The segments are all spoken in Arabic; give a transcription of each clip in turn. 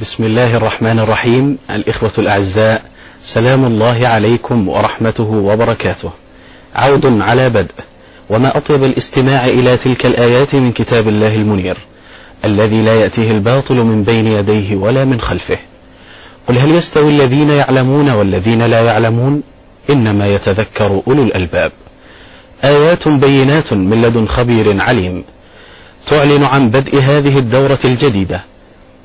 بسم الله الرحمن الرحيم. الإخوة الأعزاء سلام الله عليكم ورحمته وبركاته. عود على بدء. وما أطيب الاستماع إلى تلك الآيات من كتاب الله المنير الذي لا يأتيه الباطل من بين يديه ولا من خلفه. قل هل يستوي الذين يعلمون والذين لا يعلمون؟ إنما يتذكر أولو الألباب. آيات بينات من لدن خبير عليم تعلن عن بدء هذه الدورة الجديدة.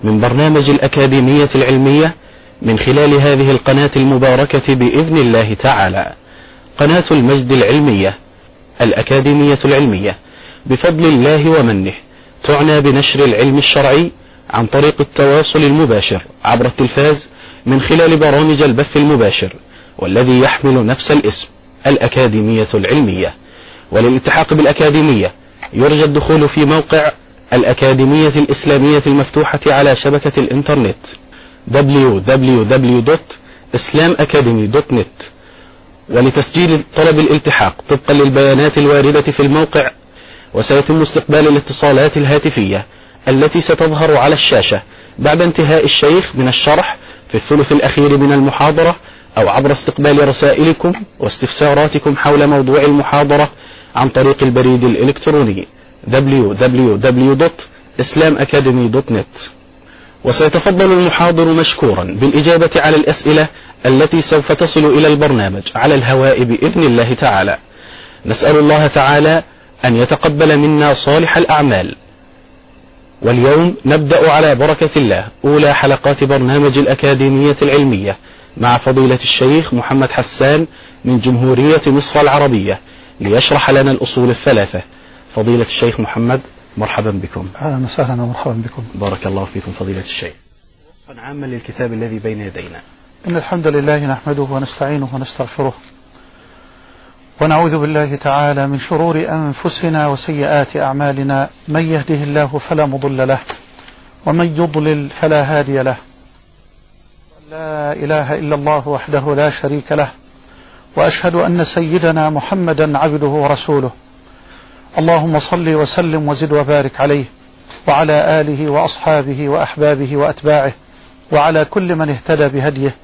من برنامج الأكاديمية العلمية من خلال هذه القناة المباركة بإذن الله تعالى. قناة المجد العلمية الأكاديمية العلمية بفضل الله ومنه تعنى بنشر العلم الشرعي عن طريق التواصل المباشر عبر التلفاز من خلال برامج البث المباشر والذي يحمل نفس الاسم الأكاديمية العلمية. وللالتحاق بالأكاديمية يرجى الدخول في موقع الأكاديمية الإسلامية المفتوحة على شبكة الإنترنت. www.islamacademy.net ولتسجيل طلب الالتحاق طبقا للبيانات الواردة في الموقع وسيتم استقبال الاتصالات الهاتفية التي ستظهر على الشاشة بعد انتهاء الشيخ من الشرح في الثلث الأخير من المحاضرة أو عبر استقبال رسائلكم واستفساراتكم حول موضوع المحاضرة عن طريق البريد الإلكتروني. www.islamacademy.net وسيتفضل المحاضر مشكورا بالإجابة على الأسئلة التي سوف تصل إلى البرنامج على الهواء بإذن الله تعالى. نسأل الله تعالى أن يتقبل منا صالح الأعمال. واليوم نبدأ على بركة الله أولى حلقات برنامج الأكاديمية العلمية مع فضيلة الشيخ محمد حسان من جمهورية مصر العربية ليشرح لنا الأصول الثلاثة. فضيلة الشيخ محمد مرحبا بكم. أهلا وسهلا ومرحبا بكم. بارك الله فيكم فضيلة الشيخ. وصفا عاما للكتاب الذي بين يدينا. إن الحمد لله نحمده ونستعينه ونستغفره ونعوذ بالله تعالى من شرور أنفسنا وسيئات أعمالنا. من يهده الله فلا مضل له ومن يضلل فلا هادي له. لا إله إلا الله وحده لا شريك له وأشهد أن سيدنا محمدا عبده ورسوله. اللهم صل وسلم وزد وبارك عليه وعلى آله وأصحابه وأحبابه وأتباعه وعلى كل من اهتدى بهديه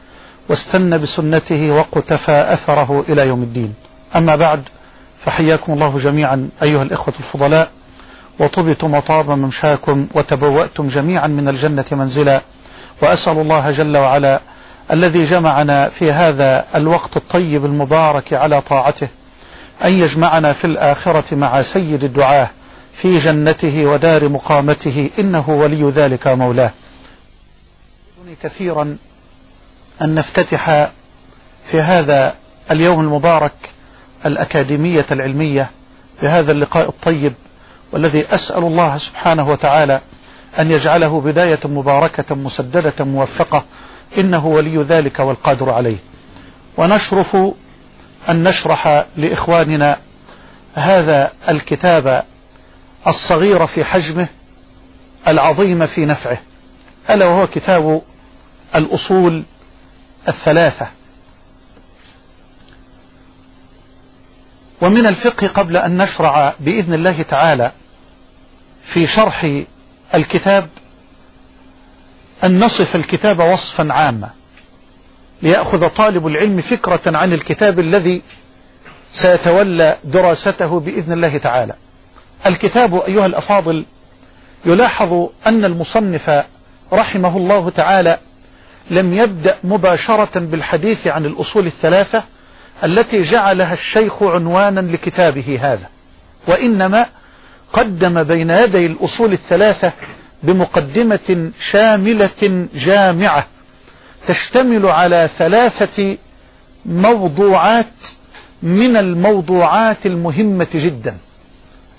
واستنى بسنته واقتفى أثره إلى يوم الدين. أما بعد فحياكم الله جميعا أيها الإخوة الفضلاء وطبتم وطاب ممشاكم وتبوأتم جميعا من الجنة منزلا وأسأل الله جل وعلا الذي جمعنا في هذا الوقت الطيب المبارك على طاعته أن يجمعنا في الآخرة مع سيد الدعاة في جنته ودار مقامته إنه ولي ذلك مولاه كثيرا أن نفتتح في هذا اليوم المبارك الأكاديمية العلمية بهذا اللقاء الطيب والذي أسأل الله سبحانه وتعالى أن يجعله بداية مباركة مسددة موفقة إنه ولي ذلك والقادر عليه. ونشرف أن نشرح لإخواننا هذا الكتاب الصغير في حجمه العظيم في نفعه. ألا وهو كتاب الأصول الثلاثة. ومن الفقه قبل أن نشرع بإذن الله تعالى في شرح الكتاب أن نصف الكتاب وصفا عاما. ليأخذ طالب العلم فكرة عن الكتاب الذي سيتولى دراسته بإذن الله تعالى. الكتاب أيها الأفاضل يلاحظ أن المصنف رحمه الله تعالى لم يبدأ مباشرة بالحديث عن الأصول الثلاثة التي جعلها الشيخ عنوانا لكتابه هذا وإنما قدم بين يدي الأصول الثلاثة بمقدمة شاملة جامعة تشتمل على ثلاثة موضوعات من الموضوعات المهمة جدا.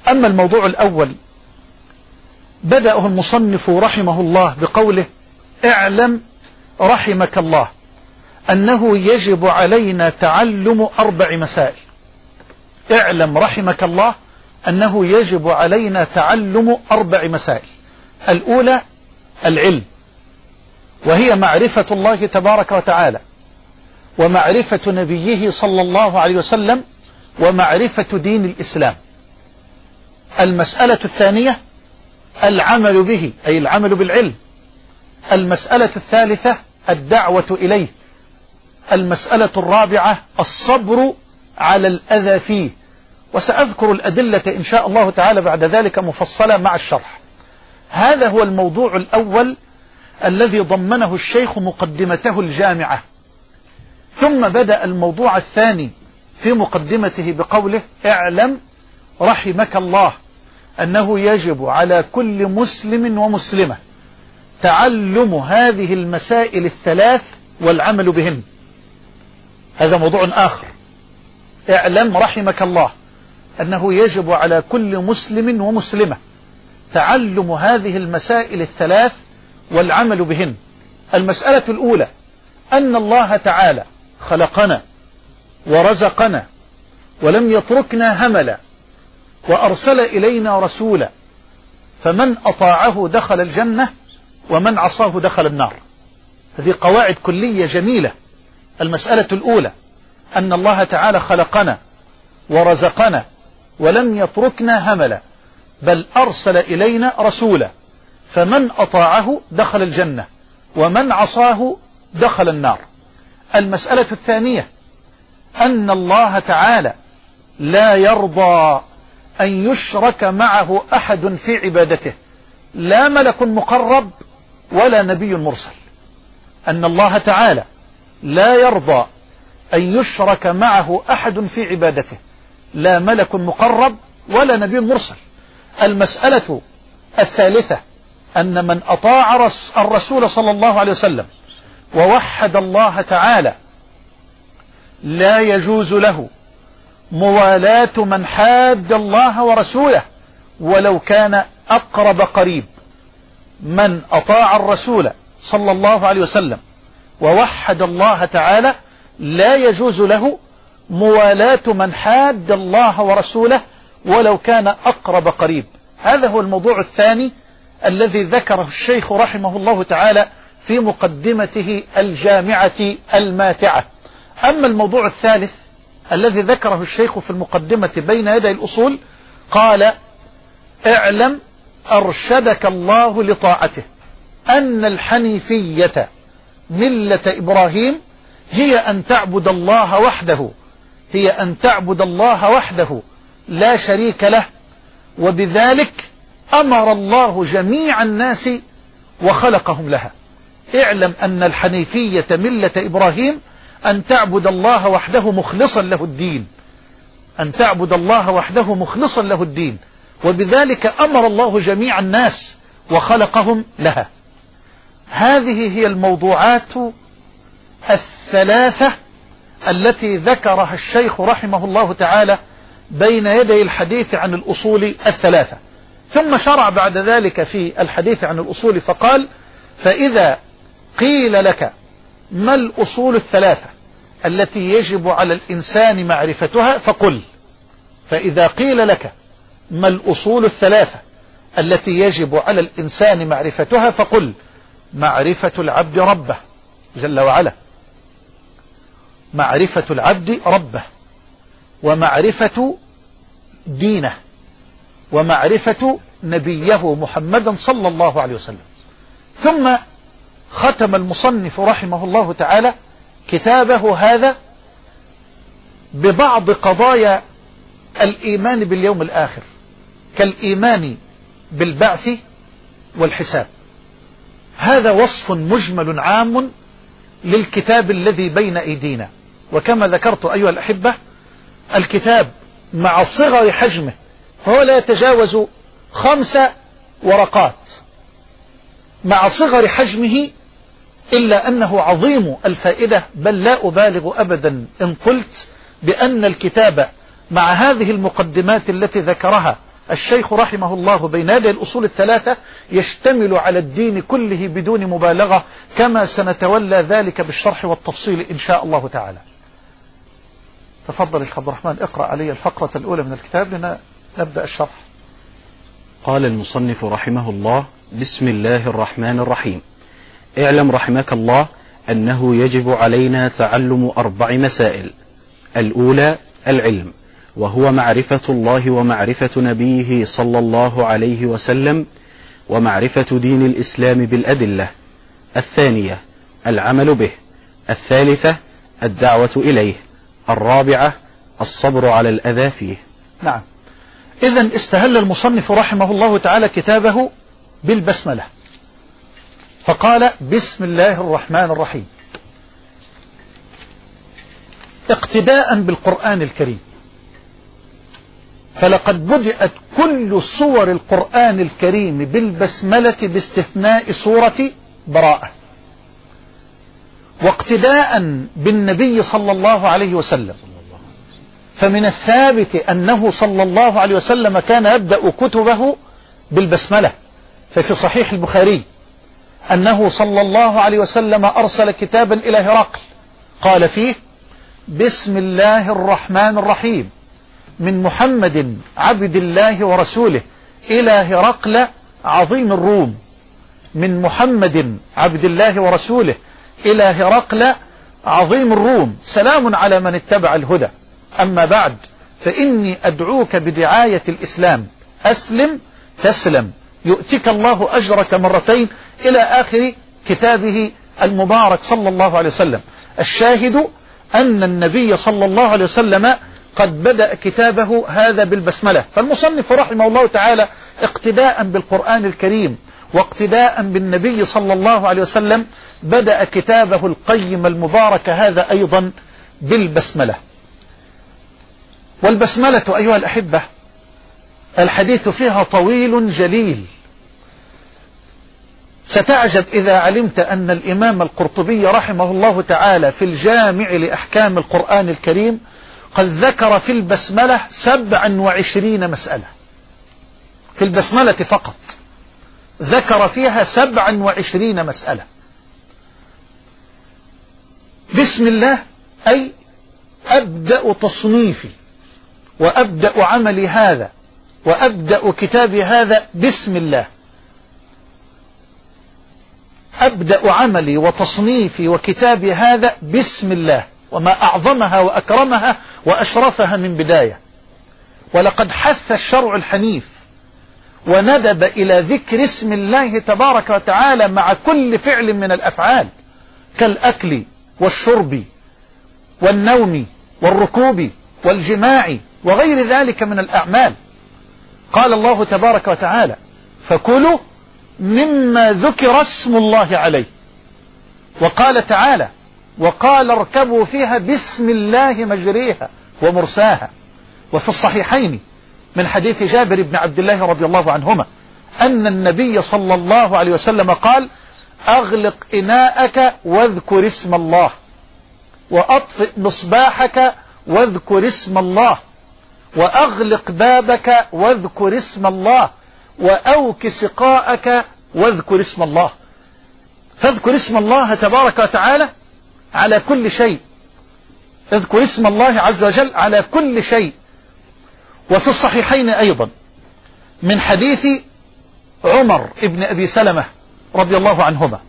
أما الموضوع الأول بدأه المصنف رحمه الله بقوله اعلم رحمك الله أنه يجب علينا تعلم أربع مسائل. اعلم رحمك الله أنه يجب علينا تعلم أربع مسائل. الأولى العلم. وهي معرفة الله تبارك وتعالى. ومعرفة نبيه صلى الله عليه وسلم ومعرفة دين الإسلام. المسألة الثانية العمل به أي العمل بالعلم. المسألة الثالثة الدعوة إليه. المسألة الرابعة الصبر على الأذى فيه. وسأذكر الأدلة إن شاء الله تعالى بعد ذلك مفصلة مع الشرح. هذا هو الموضوع الأول الذي ضمنه الشيخ مقدمته الجامعة. ثم بدأ الموضوع الثاني في مقدمته بقوله اعلم رحمك الله أنه يجب على كل مسلم ومسلمة تعلم هذه المسائل الثلاث والعمل بهن. هذا موضوع آخر. اعلم رحمك الله أنه يجب على كل مسلم ومسلمة تعلم هذه المسائل الثلاث والعمل بهن. المسألة الأولى أن الله تعالى خلقنا ورزقنا ولم يتركنا هملا وأرسل إلينا رسولا فمن أطاعه دخل الجنة ومن عصاه دخل النار. هذه قواعد كلية جميلة. المسألة الأولى أن الله تعالى خلقنا ورزقنا ولم يتركنا هملا بل أرسل إلينا رسولا. فمن أطاعه دخل الجنة ومن عصاه دخل النار. المسألة الثانية أن الله تعالى لا يرضى أن يشرك معه أحد في عبادته. لا ملك مقرب ولا نبي مرسل. أن الله تعالى لا يرضى أن يشرك معه أحد في عبادته. لا ملك مقرب ولا نبي مرسل. المسألة الثالثة أن من أطاع الرسول صلى الله عليه وسلم ووحد الله تعالى لا يجوز له موالاة من حاد الله ورسوله ولو كان أقرب قريب. من أطاع الرسول صلى الله عليه وسلم ووحد الله تعالى لا يجوز له موالاة من حاد الله ورسوله ولو كان أقرب قريب. هذا هو الموضوع الثاني الذي ذكره الشيخ رحمه الله تعالى في مقدمته الجامعة الماتعة. أما الموضوع الثالث الذي ذكره الشيخ في المقدمة بين يدي الأصول قال اعلم أرشدك الله لطاعته أن الحنيفية ملة إبراهيم هي أن تعبد الله وحده هي أن تعبد الله وحده لا شريك له وبذلك أمر الله جميع الناس وخلقهم لها. اعلم أن الحنيفية ملة إبراهيم أن تعبد الله وحده مخلصا له الدين. أن تعبد الله وحده مخلصا له الدين. وبذلك أمر الله جميع الناس وخلقهم لها. هذه هي الموضوعات الثلاثة التي ذكرها الشيخ رحمه الله تعالى بين يدي الحديث عن الأصول الثلاثة. ثم شرع بعد ذلك في الحديث عن الأصول فقال فإذا قيل لك ما الأصول الثلاثة التي يجب على الإنسان معرفتها فقل. فإذا قيل لك ما الأصول الثلاثة التي يجب على الإنسان معرفتها فقل معرفة العبد ربه جل وعلا. معرفة العبد ربه ومعرفة دينه ومعرفة نبيه محمدا صلى الله عليه وسلم. ثم ختم المصنف رحمه الله تعالى كتابه هذا ببعض قضايا الإيمان باليوم الآخر كالإيمان بالبعث والحساب. هذا وصف مجمل عام للكتاب الذي بين أيدينا. وكما ذكرت أيها الأحبة الكتاب مع صغر حجمه هو لا يتجاوز خمس ورقات مع صغر حجمه إلا أنه عظيم الفائدة بل لا أبالغ أبدا إن قلت بأن الكتاب مع هذه المقدمات التي ذكرها الشيخ رحمه الله بين يدي الأصول الثلاثة يشتمل على الدين كله بدون مبالغة كما سنتولى ذلك بالشرح والتفصيل إن شاء الله تعالى. تفضل الشيخ عبد الرحمن اقرأ علي الفقرة الأولى من الكتاب لنبدأ الشرح. قال المصنف رحمه الله بسم الله الرحمن الرحيم. اعلم رحمك الله أنه يجب علينا تعلم أربع مسائل. الأولى العلم وهو معرفة الله ومعرفة نبيه صلى الله عليه وسلم ومعرفة دين الإسلام بالأدلة. الثانية العمل به. الثالثة الدعوة إليه. الرابعة الصبر على الأذى فيه. نعم. إذا استهل المصنف رحمه الله تعالى كتابه بالبسملة. فقال بسم الله الرحمن الرحيم. اقتداء بالقرآن الكريم. فلقد بدأت كل صور القرآن الكريم بالبسملة باستثناء سورة براءة. واقتداء بالنبي صلى الله عليه وسلم. فمن الثابت أنه صلى الله عليه وسلم كان يبدأ كتبه بالبسملة. ففي صحيح البخاري أنه صلى الله عليه وسلم أرسل كتابا إلى هرقل. قال فيه بسم الله الرحمن الرحيم. من محمد عبد الله ورسوله إلى هرقل عظيم الروم. من محمد عبد الله ورسوله إلى هرقل عظيم الروم. سلام على من اتبع الهدى. أما بعد فإني أدعوك بدعاية الإسلام. أسلم تسلم. يؤتك الله أجرك مرتين إلى آخر كتابه المبارك صلى الله عليه وسلم. الشاهد أن النبي صلى الله عليه وسلم قد بدأ كتابه هذا بالبسملة. فالمصنف رحمه الله تعالى اقتداء بالقرآن الكريم واقتداء بالنبي صلى الله عليه وسلم بدأ كتابه القيم المبارك هذا أيضا بالبسملة. والبسملة أيها الأحبة الحديث فيها طويل جليل. ستعجب إذا علمت أن الإمام القرطبي رحمه الله تعالى في الجامع لأحكام القرآن الكريم قد ذكر في البسملة سبعا وعشرين مسألة. في البسملة فقط ذكر فيها سبعا وعشرين مسألة. بسم الله أي أبدأ تصنيفي. وأبدأ عملي هذا وأبدأ كتابي هذا بسم الله. أبدأ عملي وتصنيفي وكتابي هذا بسم الله وما أعظمها وأكرمها وأشرفها من بداية. ولقد حث الشرع الحنيف وندب إلى ذكر اسم الله تبارك وتعالى مع كل فعل من الأفعال كالأكل والشرب والنوم والركوب والجماع وغير ذلك من الأعمال. قال الله تبارك وتعالى فكلوا مما ذكر اسم الله عليه وقال تعالى وقال اركبوا فيها بسم الله مجريها ومرساها وفي الصحيحين من حديث جابر بن عبد الله رضي الله عنهما أن النبي صلى الله عليه وسلم قال أغلق إناءك واذكر اسم الله وأطفئ مصباحك واذكر اسم الله وأغلق بابك واذكر اسم الله وأوك سقاءك واذكر اسم الله. فاذكر اسم الله تبارك وتعالى على كل شيء. اذكر اسم الله عز وجل على كل شيء. وفي الصحيحين أيضا من حديث عمر ابن أبي سلمة رضي الله عنهما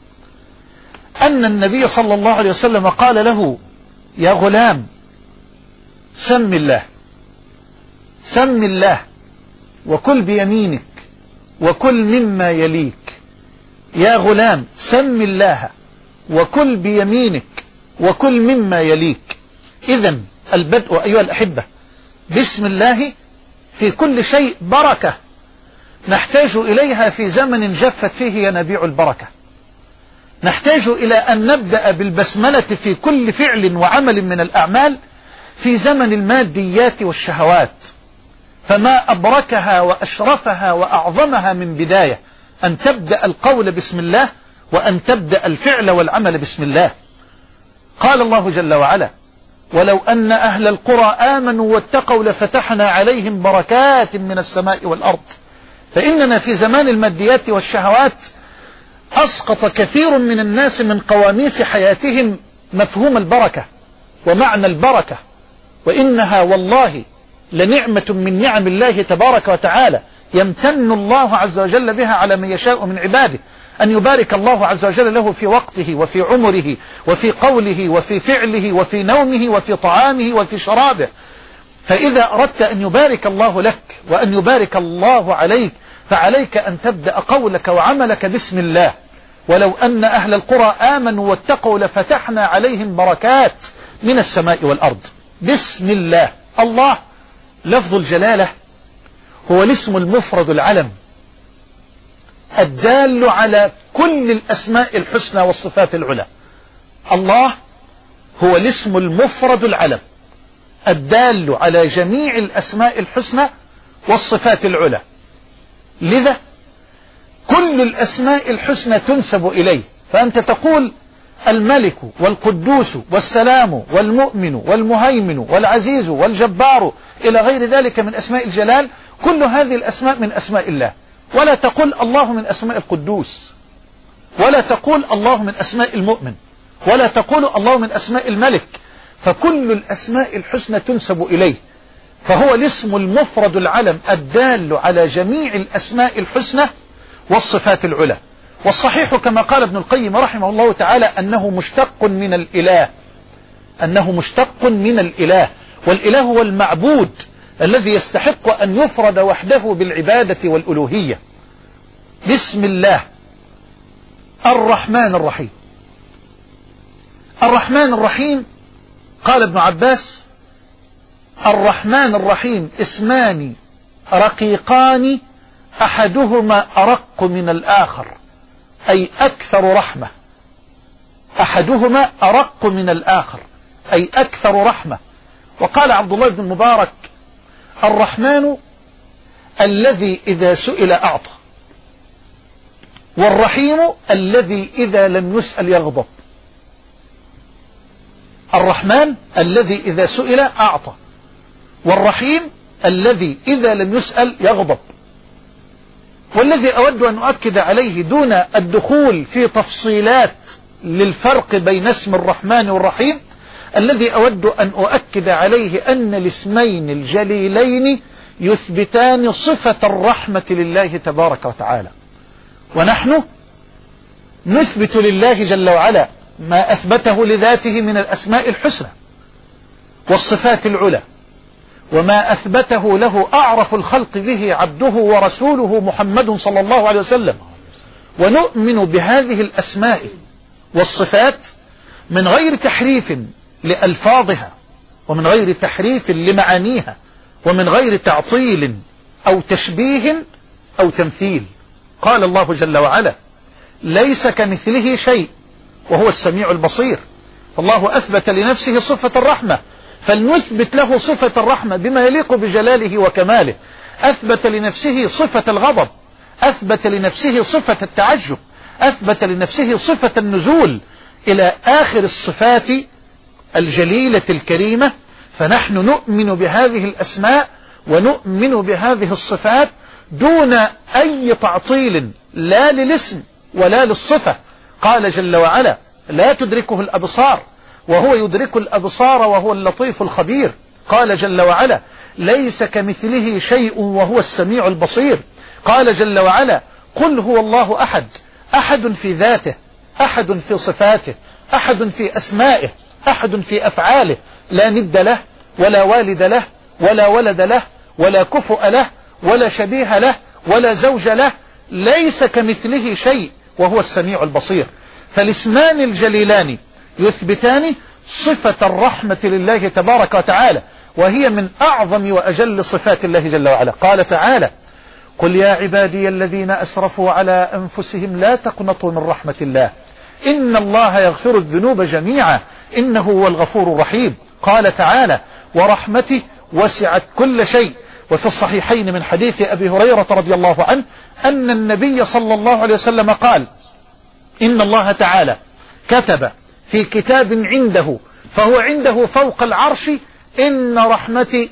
أن النبي صلى الله عليه وسلم قال له يا غلام سم الله. سم الله وكل بيمينك وكل مما يليك. يا غلام سم الله وكل بيمينك وكل مما يليك. إذا البدء أيها الأحبة بسم الله في كل شيء بركة. نحتاج إليها في زمن جفت فيه ينابيع البركة. نحتاج إلى أن نبدأ بالبسملة في كل فعل وعمل من الأعمال في زمن الماديات والشهوات. فما أبركها وأشرفها وأعظمها من بداية أن تبدأ القول بسم الله وأن تبدأ الفعل والعمل بسم الله. قال الله جل وعلا ولو أن أهل القرى آمنوا واتقوا لفتحنا عليهم بركات من السماء والأرض. فإننا في زمان الماديات والشهوات أسقط كثير من الناس من قواميس حياتهم مفهوم البركة ومعنى البركة. وإنها والله لنعمة من نعم الله تبارك وتعالى يمتن الله عز وجل بها على من يشاء من عباده. أن يبارك الله عز وجل له في وقته وفي عمره وفي قوله وفي فعله وفي نومه وفي طعامه وفي شرابه. فإذا أردت أن يبارك الله لك وأن يبارك الله عليك فعليك أن تبدأ قولك وعملك بسم الله. ولو أن أهل القرى آمنوا واتقوا لفتحنا عليهم بركات من السماء والأرض. بسم الله. الله. لفظ الجلالة هو الاسم المفرد العلم الدال على كل الأسماء الحسنى والصفات العلى. الله هو الاسم المفرد العلم الدال على جميع الأسماء الحسنى والصفات العلى. لذا كل الأسماء الحسنى تنسب إليه فأنت تقول الملك والقدوس والسلام والمؤمن والمهيمن والعزيز والجبار إلى غير ذلك من أسماء الجلال كل هذه الأسماء من أسماء الله. ولا تقول الله من أسماء القدوس. ولا تقول الله من أسماء المؤمن. ولا تقول الله من أسماء الملك. فكل الأسماء الحسنى تنسب إليه. فهو الاسم المفرد العلم الدال على جميع الأسماء الحسنى والصفات العلى. والصحيح كما قال ابن القيم رحمه الله تعالى أنه مشتق من الإله. أنه مشتق من الإله. والإله هو المعبود الذي يستحق أن يفرد وحده بالعبادة والألوهية. بسم الله. الرحمن الرحيم. الرحمن الرحيم قال ابن عباس الرحمن الرحيم اسمان رقيقان أحدهما أرق من الآخر أي أكثر رحمة. أحدهما أرق من الآخر أي أكثر رحمة. وقال عبد الله بن المبارك الرحمن الذي إذا سئل أعطى والرحيم الذي إذا لم يسأل يغضب. الرحمن الذي إذا سئل أعطى والرحيم الذي إذا لم يسأل يغضب. والذي أود أن أؤكد عليه دون الدخول في تفصيلات للفرق بين اسم الرحمن والرحيم الذي أود أن أؤكد عليه أن الاسمين الجليلين يثبتان صفة الرحمة لله تبارك وتعالى. ونحن نثبت لله جل وعلا ما أثبته لذاته من الأسماء الحسنى والصفات العلى وما أثبته له أعرف الخلق به عبده ورسوله محمد صلى الله عليه وسلم. ونؤمن بهذه الأسماء والصفات من غير تحريف لألفاظها ومن غير تحريف لمعانيها ومن غير تعطيل أو تشبيه أو تمثيل. قال الله جل وعلا ليس كمثله شيء وهو السميع البصير. فالله أثبت لنفسه صفة الرحمة فلنثبت له صفة الرحمة بما يليق بجلاله وكماله. أثبت لنفسه صفة الغضب أثبت لنفسه صفة التعجب أثبت لنفسه صفة النزول إلى آخر الصفات الجليلة الكريمة فنحن نؤمن بهذه الأسماء ونؤمن بهذه الصفات دون أي تعطيل لا للاسم ولا للصفة. قال جل وعلا لا تدركه الأبصار وهو يدرك الأبصار وهو اللطيف الخبير. قال جل وعلا ليس كمثله شيء وهو السميع البصير. قال جل وعلا قل هو الله أحد أحد في ذاته أحد في صفاته أحد في أسمائه. أحد في أفعاله. لا ند له ولا والد له ولا ولد له ولا كفؤ له ولا شبيه له ولا زوج له. ليس كمثله شيء وهو السميع البصير. فالاسمان الجليلان يثبتان صفة الرحمة لله تبارك وتعالى وهي من أعظم وأجل صفات الله جل وعلا. قال تعالى قل يا عبادي الذين أسرفوا على أنفسهم لا تقنطوا من رحمة الله إن الله يغفر الذنوب جميعا. إنه هو الغفور الرحيم. قال تعالى ورحمتي وسعت كل شيء. وفي الصحيحين من حديث أبي هريرة رضي الله عنه أن النبي صلى الله عليه وسلم قال إن الله تعالى كتب في كتاب عنده فهو عنده فوق العرش إن رحمتي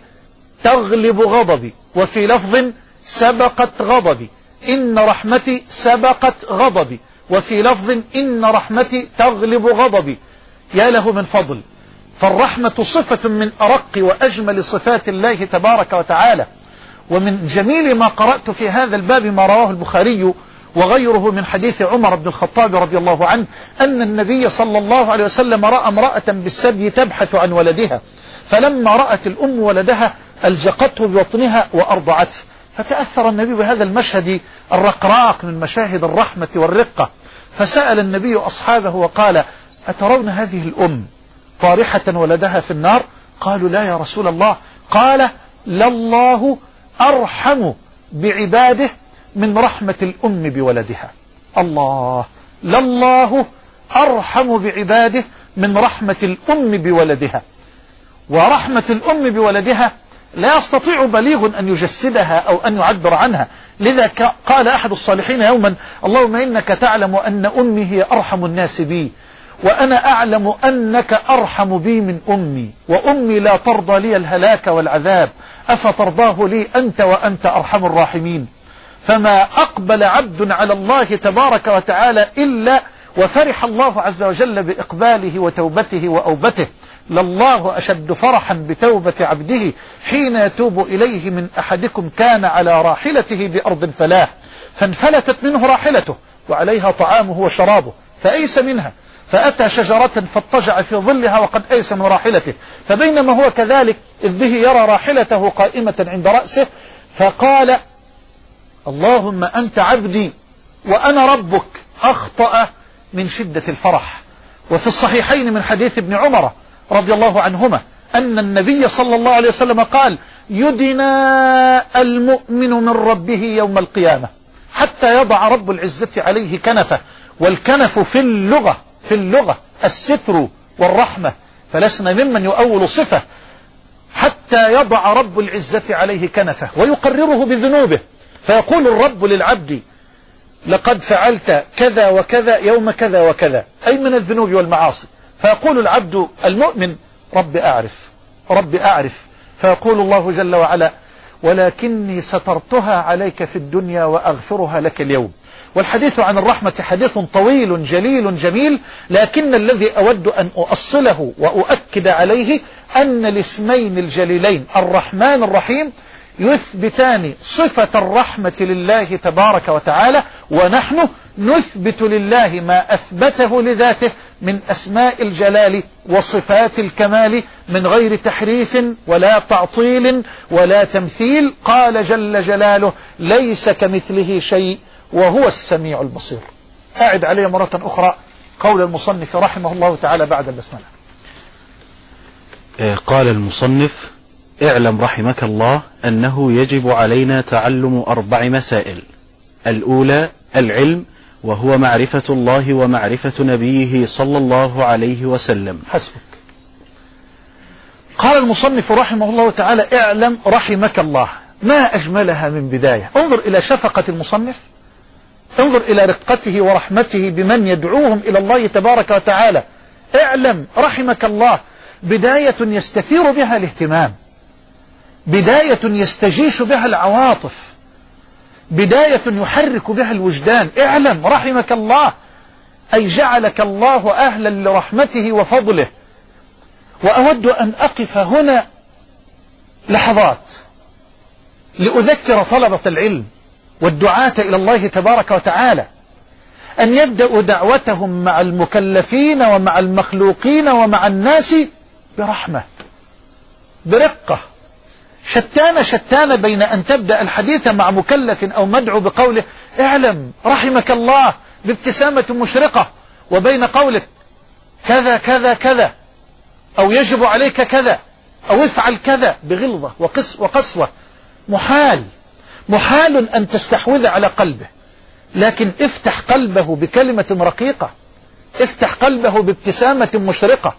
تغلب غضبي. وفي لفظ سبقت غضبي. إن رحمتي سبقت غضبي. وفي لفظ إن رحمتي تغلب غضبي. يا له من فضل. فالرحمة صفة من أرق وأجمل صفات الله تبارك وتعالى. ومن جميل ما قرأت في هذا الباب ما رواه البخاري وغيره من حديث عمر بن الخطاب رضي الله عنه أن النبي صلى الله عليه وسلم رأى امرأة بالسبي تبحث عن ولدها. فلما رأت الأم ولدها ألجقته ببطنها وأرضعته. فتأثر النبي بهذا المشهد الرقراق من مشاهد الرحمة والرقة. فسأل النبي أصحابه وقال أترون هذه الأم طارحة ولدها في النار؟ قالوا لا يا رسول الله. قال لله أرحم بعباده من رحمة الأم بولدها. الله لله أرحم بعباده من رحمة الأم بولدها. ورحمة الأم بولدها لا يستطيع بليغ أن يجسدها أو أن يعبر عنها. لذا قال أحد الصالحين يوما اللهم إنك تعلم أن أمي هي أرحم الناس بي وأنا أعلم أنك أرحم بي من أمي وأمي لا ترضى لي الهلاك والعذاب أفترضاه لي أنت وأنت أرحم الراحمين. فما أقبل عبد على الله تبارك وتعالى إلا وفرح الله عز وجل بإقباله وتوبته وأوبته. لله أشد فرحا بتوبة عبده حين يتوب إليه من أحدكم كان على راحلته بأرض فلاح فانفلتت منه راحلته وعليها طعامه وشرابه فأيس منها فأتى شجرة فاضطجع في ظلها وقد أيس من راحلته فبينما هو كذلك إذ به يرى راحلته قائمة عند رأسه فقال اللهم أنت عبدي وأنا ربك أخطأ من شدة الفرح. وفي الصحيحين من حديث ابن عمر رضي الله عنهما أن النبي صلى الله عليه وسلم قال يدنى المؤمن من ربه يوم القيامة حتى يضع رب العزة عليه كنفه والكنف في اللغة في اللغة الستر والرحمة فلسنا ممن يؤول صفة حتى يضع رب العزة عليه كنفه ويقرره بذنوبه فيقول الرب للعبد لقد فعلت كذا وكذا يوم كذا وكذا أي من الذنوب والمعاصي. فيقول العبد المؤمن رب أعرف رب أعرف. فيقول الله جل وعلا ولكني سترتها عليك في الدنيا وأغفرها لك اليوم. والحديث عن الرحمة حديث طويل جليل جميل لكن الذي أود أن أؤصله وأؤكد عليه أن الاسمين الجليلين الرحمن الرحيم يثبتان صفة الرحمة لله تبارك وتعالى ونحن نثبت لله ما أثبته لذاته من أسماء الجلال وصفات الكمال من غير تحريف ولا تعطيل ولا تمثيل. قال جل جلاله ليس كمثله شيء وهو السميع البصير. أعد عليه مرة أخرى قول المصنف رحمه الله تعالى بعد البسملة. قال المصنف اعلم رحمك الله أنه يجب علينا تعلم أربع مسائل. الأولى العلم وهو معرفة الله ومعرفة نبيه صلى الله عليه وسلم. حسبك. قال المصنف رحمه الله تعالى اعلم رحمك الله. ما أجملها من بداية. انظر إلى شفقة المصنف. انظر إلى رقته ورحمته بمن يدعوهم إلى الله تبارك وتعالى. اعلم رحمك الله. بداية يستثير بها الاهتمام. بداية يستجيش بها العواطف. بداية يحرك بها الوجدان. اعلم رحمك الله. أي جعلك الله أهلا لرحمته وفضله. وأود أن أقف هنا لحظات لأذكر طلبة العلم والدعاة إلى الله تبارك وتعالى. أن يبدأوا دعوتهم مع المكلفين ومع المخلوقين ومع الناس برحمة برقة. شتان شتان بين أن تبدأ الحديث مع مكلف أو مدعو بقوله اعلم رحمك الله بابتسامة مشرقة وبين قولك كذا كذا كذا أو يجب عليك كذا أو افعل كذا بغلظة وقس وقسوة. محال. محال أن تستحوذ على قلبه. لكن افتح قلبه بكلمة رقيقة. افتح قلبه بابتسامة مشرقة.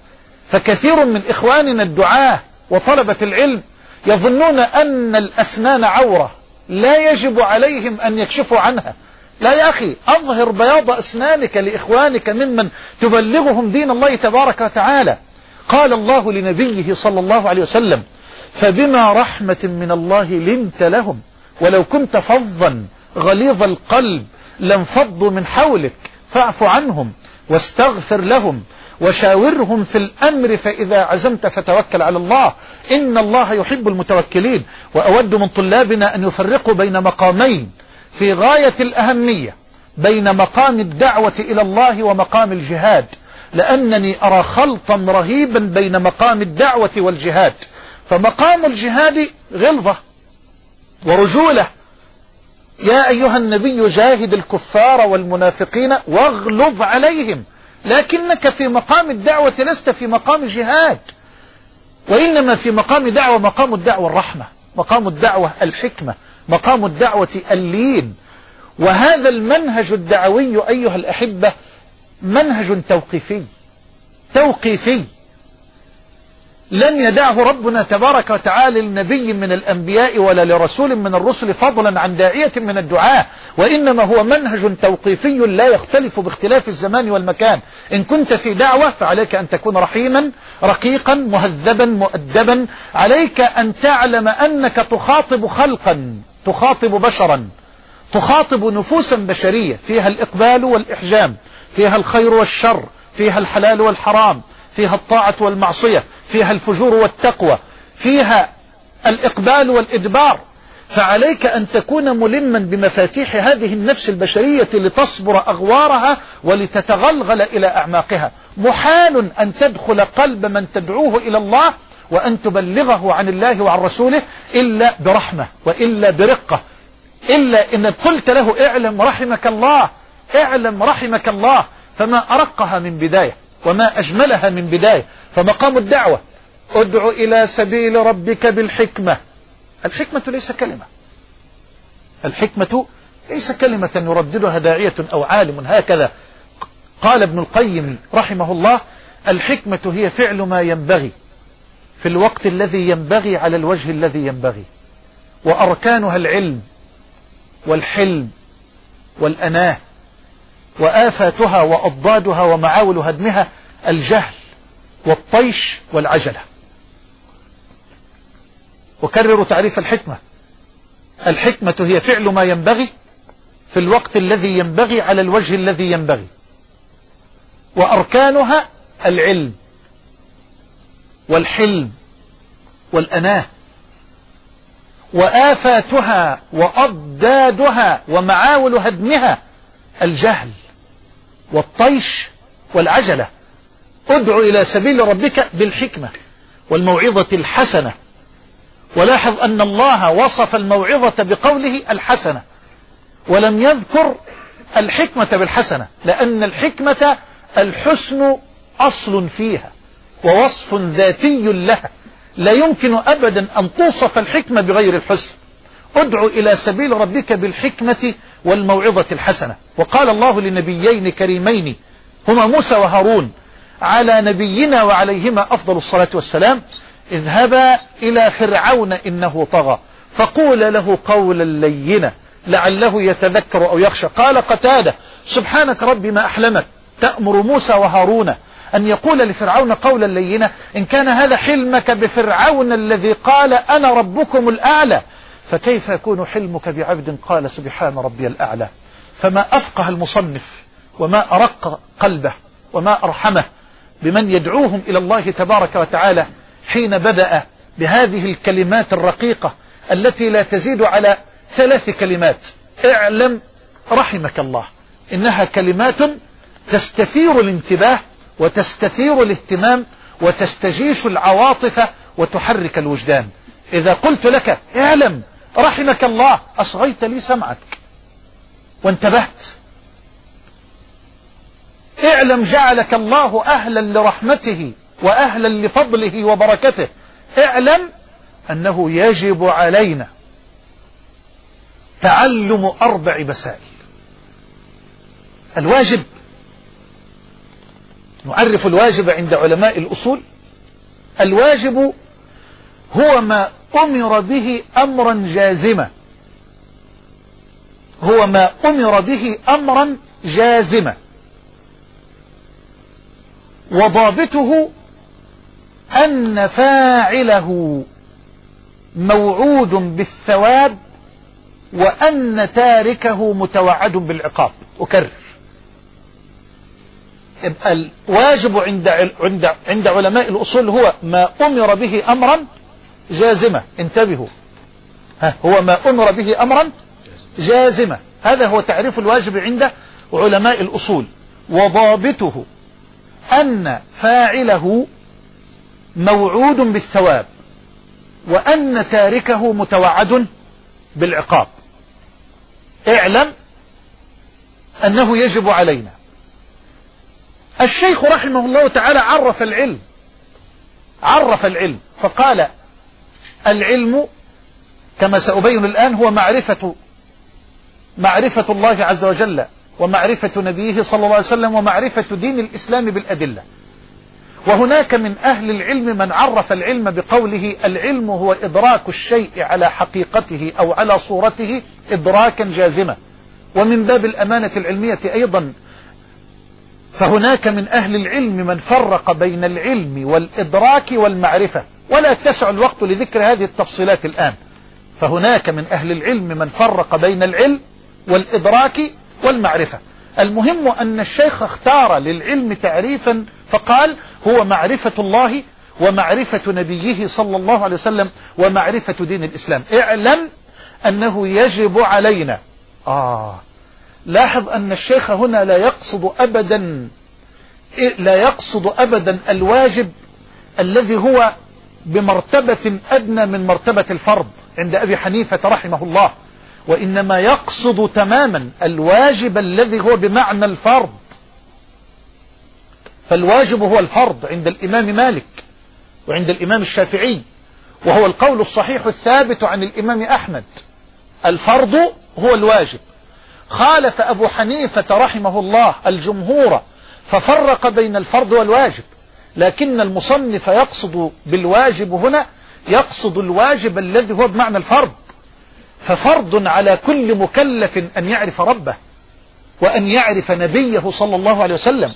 فكثير من إخواننا الدعاة وطلبة العلم يظنون أن الأسنان عورة. لا يجب عليهم أن يكشفوا عنها. لا يا أخي أظهر بياض أسنانك لإخوانك ممن تبلغهم دين الله تبارك وتعالى. قال الله لنبيه صلى الله عليه وسلم فبما رحمة من الله لنت لهم ولو كنت فظا غليظ القلب لانفضوا من حولك فاعف عنهم واستغفر لهم وشاورهم في الأمر فإذا عزمت فتوكل على الله. إن الله يحب المتوكلين وأود من طلابنا أن يفرقوا بين مقامين في غاية الأهمية بين مقام الدعوة إلى الله ومقام الجهاد. لأنني أرى خلطا رهيبا بين مقام الدعوة والجهاد. فمقام الجهاد غلظة ورجولة. يا أيها النبي جاهد الكفار والمنافقين واغلظ عليهم. لكنك في مقام الدعوة لست في مقام جهاد. وإنما في مقام دعوة مقام الدعوة الرحمة مقام الدعوة الحكمة مقام الدعوة اللين. وهذا المنهج الدعوي أيها الأحبة منهج توقيفي توقيفي. لن يدعه ربنا تبارك وتعالى لنبي من الأنبياء ولا لرسول من الرسل فضلا عن داعية من الدعاء وإنما هو منهج توقيفي لا يختلف باختلاف الزمان والمكان. إن كنت في دعوة فعليك أن تكون رحيما رقيقا مهذبا مؤدبا. عليك أن تعلم أنك تخاطب خلقا تخاطب بشرا تخاطب نفوسا بشرية. فيها الإقبال والإحجام فيها الخير والشر فيها الحلال والحرام فيها الطاعة والمعصية. فيها الفجور والتقوى فيها الإقبال والإدبار. فعليك أن تكون ملما بمفاتيح هذه النفس البشرية لتصبر أغوارها ولتتغلغل إلى أعماقها. محال أن تدخل قلب من تدعوه إلى الله وأن تبلغه عن الله وعن رسوله إلا برحمة وإلا برقة. إلا إن قلت له اعلم رحمك الله اعلم رحمك الله فما أرقها من بداية وما أجملها من بداية. فمقام الدعوة. ادع إلى سبيل ربك بالحكمة. الحكمة ليس كلمة. الحكمة ليس كلمة يرددها داعية أو عالم هكذا. قال ابن القيم رحمه الله الحكمة هي فعل ما ينبغي في الوقت الذي ينبغي على الوجه الذي ينبغي. وأركانها العلم والحلم والأناه وآفاتها وأضدادها ومعاول هدمها الجهل. والطيش والعجلة. أكرر تعريف الحكمة. الحكمة هي فعل ما ينبغي في الوقت الذي ينبغي على الوجه الذي ينبغي. وأركانها العلم والحلم والأناة. وآفاتها وأضدادها ومعاول هدمها الجهل والطيش والعجلة. ادع إلى سبيل ربك بالحكمة والموعظة الحسنة. ولاحظ أن الله وصف الموعظة بقوله الحسنة ولم يذكر الحكمة بالحسنة لأن الحكمة الحسن أصل فيها ووصف ذاتي لها. لا يمكن أبدا أن توصف الحكمة بغير الحسن. ادع إلى سبيل ربك بالحكمة والموعظة الحسنة. وقال الله لنبيين كريمين هما موسى وهارون على نبينا وعليهما أفضل الصلاة والسلام اذهبا إلى فرعون إنه طغى فقول له قولا لينا لعله يتذكر أو يخشى. قال قتادة سبحانك ربي ما أحلمك تأمر موسى وهارون أن يقول لفرعون قولا لينا إن كان هذا حلمك بفرعون الذي قال أنا ربكم الأعلى فكيف يكون حلمك بعبد قال سبحان ربي الأعلى؟ فما أفقه المصنف وما أرق قلبه وما أرحمه بمن يدعوهم إلى الله تبارك وتعالى حين بدأ بهذه الكلمات الرقيقة التي لا تزيد على ثلاث كلمات. اعلم رحمك الله. إنها كلمات تستثير الانتباه وتستثير الاهتمام وتستجيش العواطف وتحرك الوجدان. إذا قلت لك اعلم رحمك الله أصغيت لي سمعك. وانتبهت. اعلم جعلك الله أهلا لرحمته وأهلا لفضله وبركته. اعلم أنه يجب علينا تعلم أربع مسائل. الواجب نعرف الواجب عند علماء الأصول. الواجب هو ما أمر به أمرا جازما. هو ما أمر به أمرا جازما. وضابطه أن فاعله موعود بالثواب وأن تاركه متوعد بالعقاب. أكرر. الواجب عند عند عند علماء الأصول هو ما أمر به أمرا جازمة. انتبهوا. ها هو ما أمر به أمرا جازمة. هذا هو تعريف الواجب عند علماء الأصول. وضابطه. أن فاعله موعود بالثواب وأن تاركه متوعد بالعقاب. اعلم أنه يجب علينا. الشيخ رحمه الله تعالى عرف العلم عرف العلم فقال العلم كما سأبين الآن هو معرفة معرفة الله عز وجل. ومعرفة نبيه صلى الله عليه وسلم ومعرفة دين الإسلام بالأدلة. وهناك من أهل العلم من عرف العلم بقوله العلم هو إدراك الشيء على حقيقته أو على صورته إدراكا جازما. ومن باب الأمانة العلمية أيضا فهناك من أهل العلم من فرق بين العلم والإدراك والمعرفة. ولا يتسع الوقت لذكر هذه التفصيلات الآن. فهناك من أهل العلم من فرق بين العلم والإدراك والمعرفة. المهم أن الشيخ اختار للعلم تعريفا فقال هو معرفة الله ومعرفة نبيه صلى الله عليه وسلم ومعرفة دين الإسلام. اعلم أنه يجب علينا. آه. لاحظ أن الشيخ هنا لا يقصد أبدا لا يقصد أبدا الواجب الذي هو بمرتبة أدنى من مرتبة الفرض. عند أبي حنيفة رحمه الله. وإنما يقصد تماما الواجب الذي هو بمعنى الفرض. فالواجب هو الفرض عند الإمام مالك وعند الإمام الشافعي وهو القول الصحيح الثابت عن الإمام أحمد. الفرض هو الواجب. خالف أبو حنيفة رحمه الله الجمهور ففرق بين الفرض والواجب لكن المصنف يقصد بالواجب هنا يقصد الواجب الذي هو بمعنى الفرض. ففرض على كل مكلف أن يعرف ربه وأن يعرف نبيه صلى الله عليه وسلم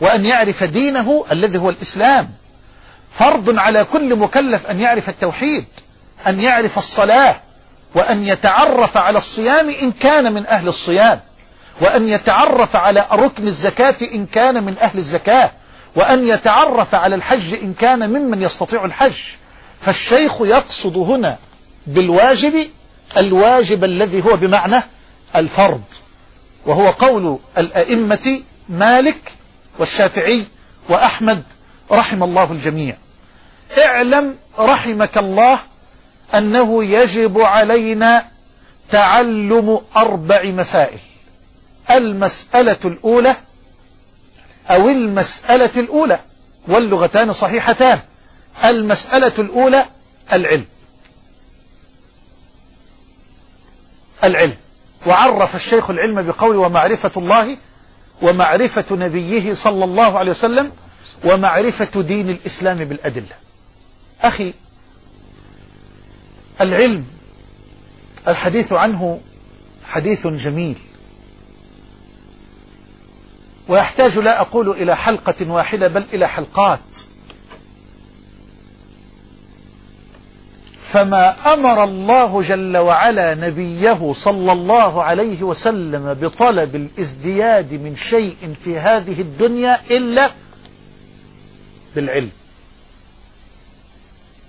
وأن يعرف دينه الذي هو الإسلام. فرض على كل مكلف أن يعرف التوحيد أن يعرف الصلاة وأن يتعرف على الصيام إن كان من أهل الصيام وأن يتعرف على ركن الزكاة إن كان من أهل الزكاة وأن يتعرف على الحج إن كان ممن يستطيع الحج. فالشيخ يقصد هنا بالواجب الواجب الذي هو بمعنى الفرض وهو قول الأئمة مالك والشافعي وأحمد رحم الله الجميع. اعلم رحمك الله أنه يجب علينا تعلم أربع مسائل. المسألة الأولى أو المسألة الأولى واللغتان صحيحتان. المسألة الأولى العلم. العلم. وعرف الشيخ العلم بقول ومعرفة الله ومعرفة نبيه صلى الله عليه وسلم ومعرفة دين الإسلام بالأدلة. أخي العلم الحديث عنه حديث جميل. ويحتاج لا أقول إلى حلقة واحدة بل إلى حلقات. فما أمر الله جل وعلا نبيه صلى الله عليه وسلم بطلب الازدياد من شيء في هذه الدنيا إلا بالعلم.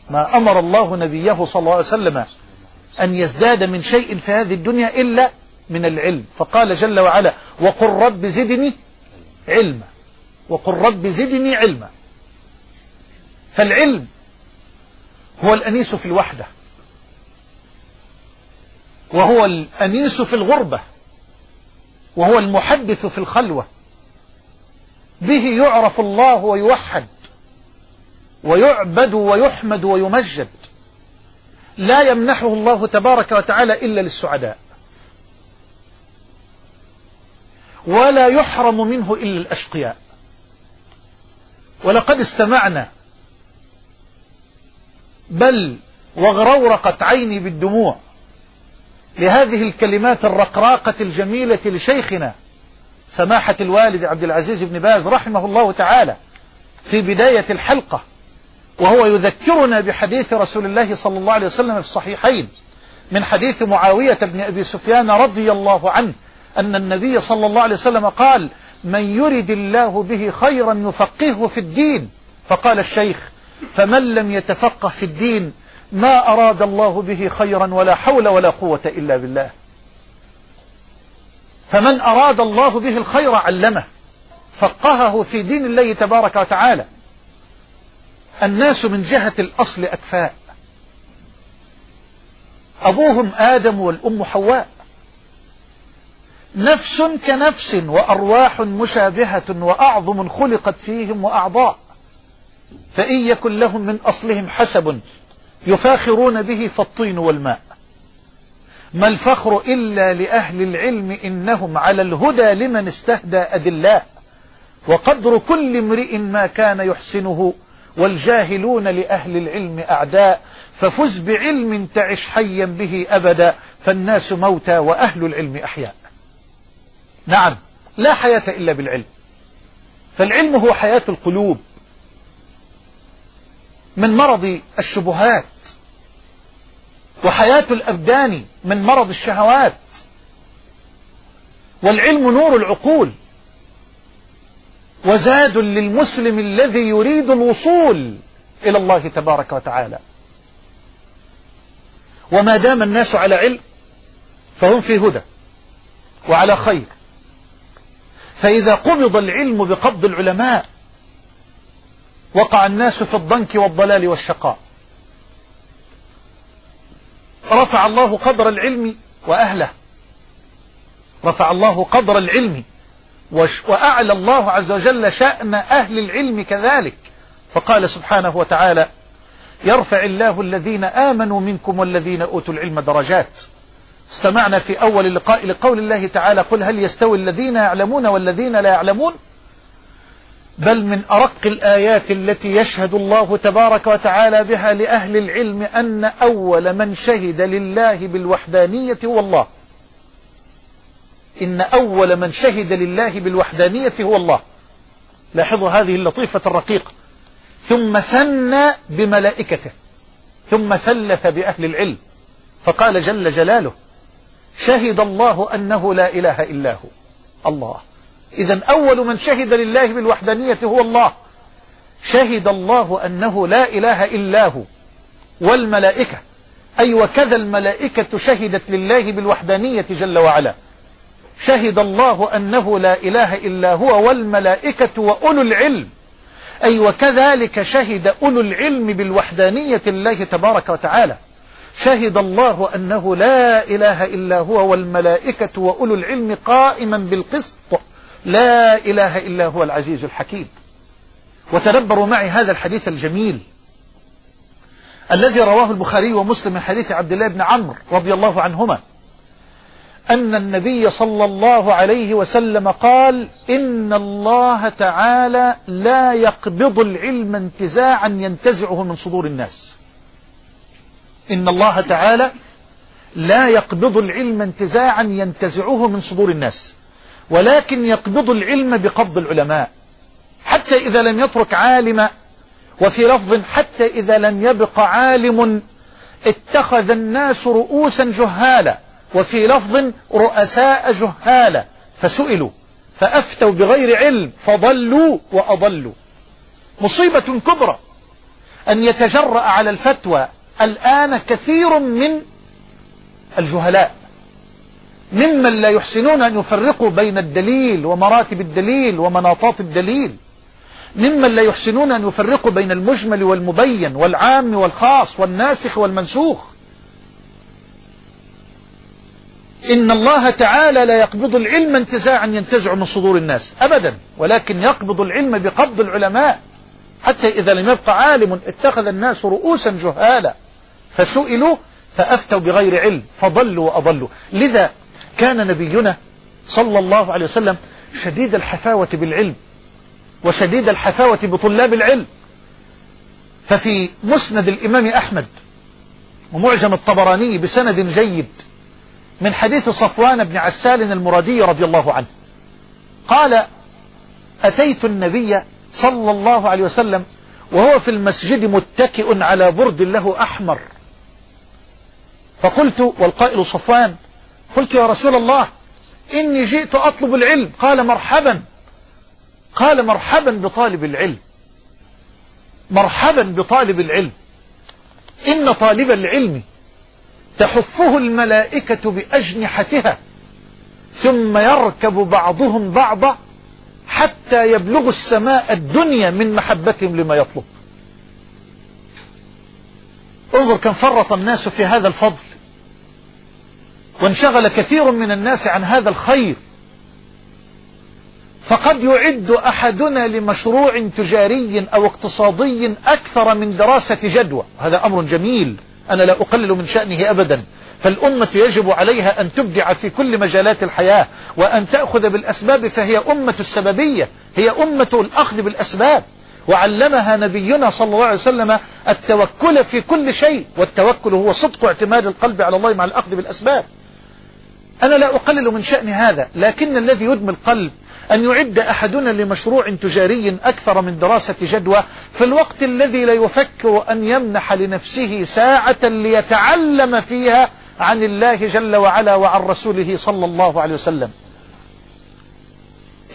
ما أمر الله نبيه صلى الله عليه وسلم أن يزداد من شيء في هذه الدنيا إلا من العلم. فقال جل وعلا وقل رب زدني علما. وقل رب زدني علما. فالعلم هو الأنيس في الوحدة. وهو الأنيس في الغربة. وهو المحدث في الخلوة. به يعرف الله ويوحد. ويعبد ويحمد ويمجد. لا يمنحه الله تبارك وتعالى إلا للسعداء. ولا يحرم منه إلا الأشقياء. ولقد استمعنا بل وغرورقت عيني بالدموع لهذه الكلمات الرقراقة الجميلة لشيخنا سماحة الوالد عبد العزيز بن باز رحمه الله تعالى في بداية الحلقة وهو يذكرنا بحديث رسول الله صلى الله عليه وسلم في الصحيحين من حديث معاوية بن أبي سفيان رضي الله عنه أن النبي صلى الله عليه وسلم قال من يرد الله به خيرا يفقهه في الدين. فقال الشيخ فمن لم يتفقه في الدين ما أراد الله به خيرا ولا حول ولا قوة إلا بالله. فمن أراد الله به الخير علمه فقهه في دين الله تبارك وتعالى. الناس من جهة الأصل أكفاء. أبوهم آدم والأم حواء. نفس كنفس وأرواح مشابهة وأعظم خلقت فيهم وأعضاء. فإن يكن لهم من أصلهم حسب يفاخرون به فالطين والماء. ما الفخر إلا لأهل العلم إنهم على الهدى لمن استهدى أدلاء وقدر كل امرئ ما كان يحسنه والجاهلون لأهل العلم أعداء. ففز بعلم تعش حيا به أبدا فالناس موتى وأهل العلم أحياء. نعم لا حياة إلا بالعلم. فالعلم هو حياة القلوب. من مرض الشبهات وحياة الأبدان من مرض الشهوات والعلم نور العقول وزاد للمسلم الذي يريد الوصول إلى الله تبارك وتعالى. وما دام الناس على علم فهم في هدى وعلى خير. فإذا قبض العلم بقبض العلماء وقع الناس في الضنك والضلال والشقاء. رفع الله قدر العلم وأهله. رفع الله قدر العلم وأعلى الله عز وجل شأن أهل العلم كذلك. فقال سبحانه وتعالى يرفع الله الذين آمنوا منكم والذين أوتوا العلم درجات. استمعنا في أول اللقاء لقول الله تعالى قل هل يستوي الذين يعلمون والذين لا يعلمون؟ بل من أرق الآيات التي يشهد الله تبارك وتعالى بها لأهل العلم أن أول من شهد لله بالوحدانية هو الله. إن أول من شهد لله بالوحدانية هو الله. لاحظوا هذه اللطيفة الرقيقة. ثم ثنى بملائكته. ثم ثلث بأهل العلم. فقال جل جلاله شهد الله أنه لا إله إلا هو. الله. إذا أول من شهد لله بالوحدانية هو الله. شهد الله أنه لا إله إلا هو والملائكة. أي وكذا الملائكة شهدت لله بالوحدانية جل وعلا. شهد الله أنه لا إله إلا هو والملائكة وأولو العلم. أي وكذلك شهد أولو العلم بالوحدانية الله تبارك وتعالى. شهد الله أنه لا إله إلا هو والملائكة وأولو العلم قائما بالقسط. لا إله إلا هو العزيز الحكيم. وتدبروا معي هذا الحديث الجميل الذي رواه البخاري ومسلم من حديث عبد الله بن عمرو رضي الله عنهما أن النبي صلى الله عليه وسلم قال إن الله تعالى لا يقبض العلم انتزاعا ينتزعه من صدور الناس. إن الله تعالى لا يقبض العلم انتزاعا ينتزعه من صدور الناس. ولكن يقبض العلم بقبض العلماء. حتى إذا لم يترك عالما وفي لفظ حتى إذا لم يبق عالم اتخذ الناس رؤوسا جهالا وفي لفظ رؤساء جهالا فسئلوا فأفتوا بغير علم فضلوا وأضلوا. مصيبة كبرى. أن يتجرأ على الفتوى الآن كثير من الجهلاء. ممن لا يحسنون أن يفرقوا بين الدليل ومراتب الدليل ومناطات الدليل. ممن لا يحسنون أن يفرقوا بين المجمل والمبين والعام والخاص والناسخ والمنسوخ. إن الله تعالى لا يقبض العلم انتزاعا ينتزع من صدور الناس أبدا ولكن يقبض العلم بقبض العلماء. حتى إذا لم يبقى عالم اتخذ الناس رؤوسا جهالا فسئلوا فأفتوا بغير علم فضلوا وأضلوا. لذا كان نبينا صلى الله عليه وسلم شديد الحفاوة بالعلم وشديد الحفاوة بطلاب العلم. ففي مسند الإمام أحمد ومعجم الطبراني بسند جيد من حديث صفوان بن عسال المرادي رضي الله عنه. قال أتيت النبي صلى الله عليه وسلم وهو في المسجد متكئ على برد له أحمر. فقلت والقائل صفوان قلت يا رسول الله إني جئت أطلب العلم. قال مرحبا. قال مرحبا بطالب العلم. مرحبا بطالب العلم. إن طالب العلم تحفه الملائكة بأجنحتها ثم يركب بعضهم بعضا حتى يبلغ السماء الدنيا من محبتهم لما يطلب. انظر كم فرط الناس في هذا الفضل. وانشغل كثير من الناس عن هذا الخير. فقد يعد أحدنا لمشروع تجاري أو اقتصادي أكثر من دراسة جدوى. هذا أمر جميل. أنا لا أقلل من شأنه أبدا. فالأمة يجب عليها أن تبدع في كل مجالات الحياة وأن تأخذ بالأسباب فهي أمة السببية. هي أمة الأخذ بالأسباب. وعلمها نبينا صلى الله عليه وسلم التوكل في كل شيء. والتوكل هو صدق اعتماد القلب على الله مع الأخذ بالأسباب. أنا لا أقلل من شأن هذا لكن الذي يدمي القلب أن يعد أحدنا لمشروع تجاري أكثر من دراسة جدوى في الوقت الذي لا يفكر أن يمنح لنفسه ساعة ليتعلم فيها عن الله جل وعلا وعن رسوله صلى الله عليه وسلم.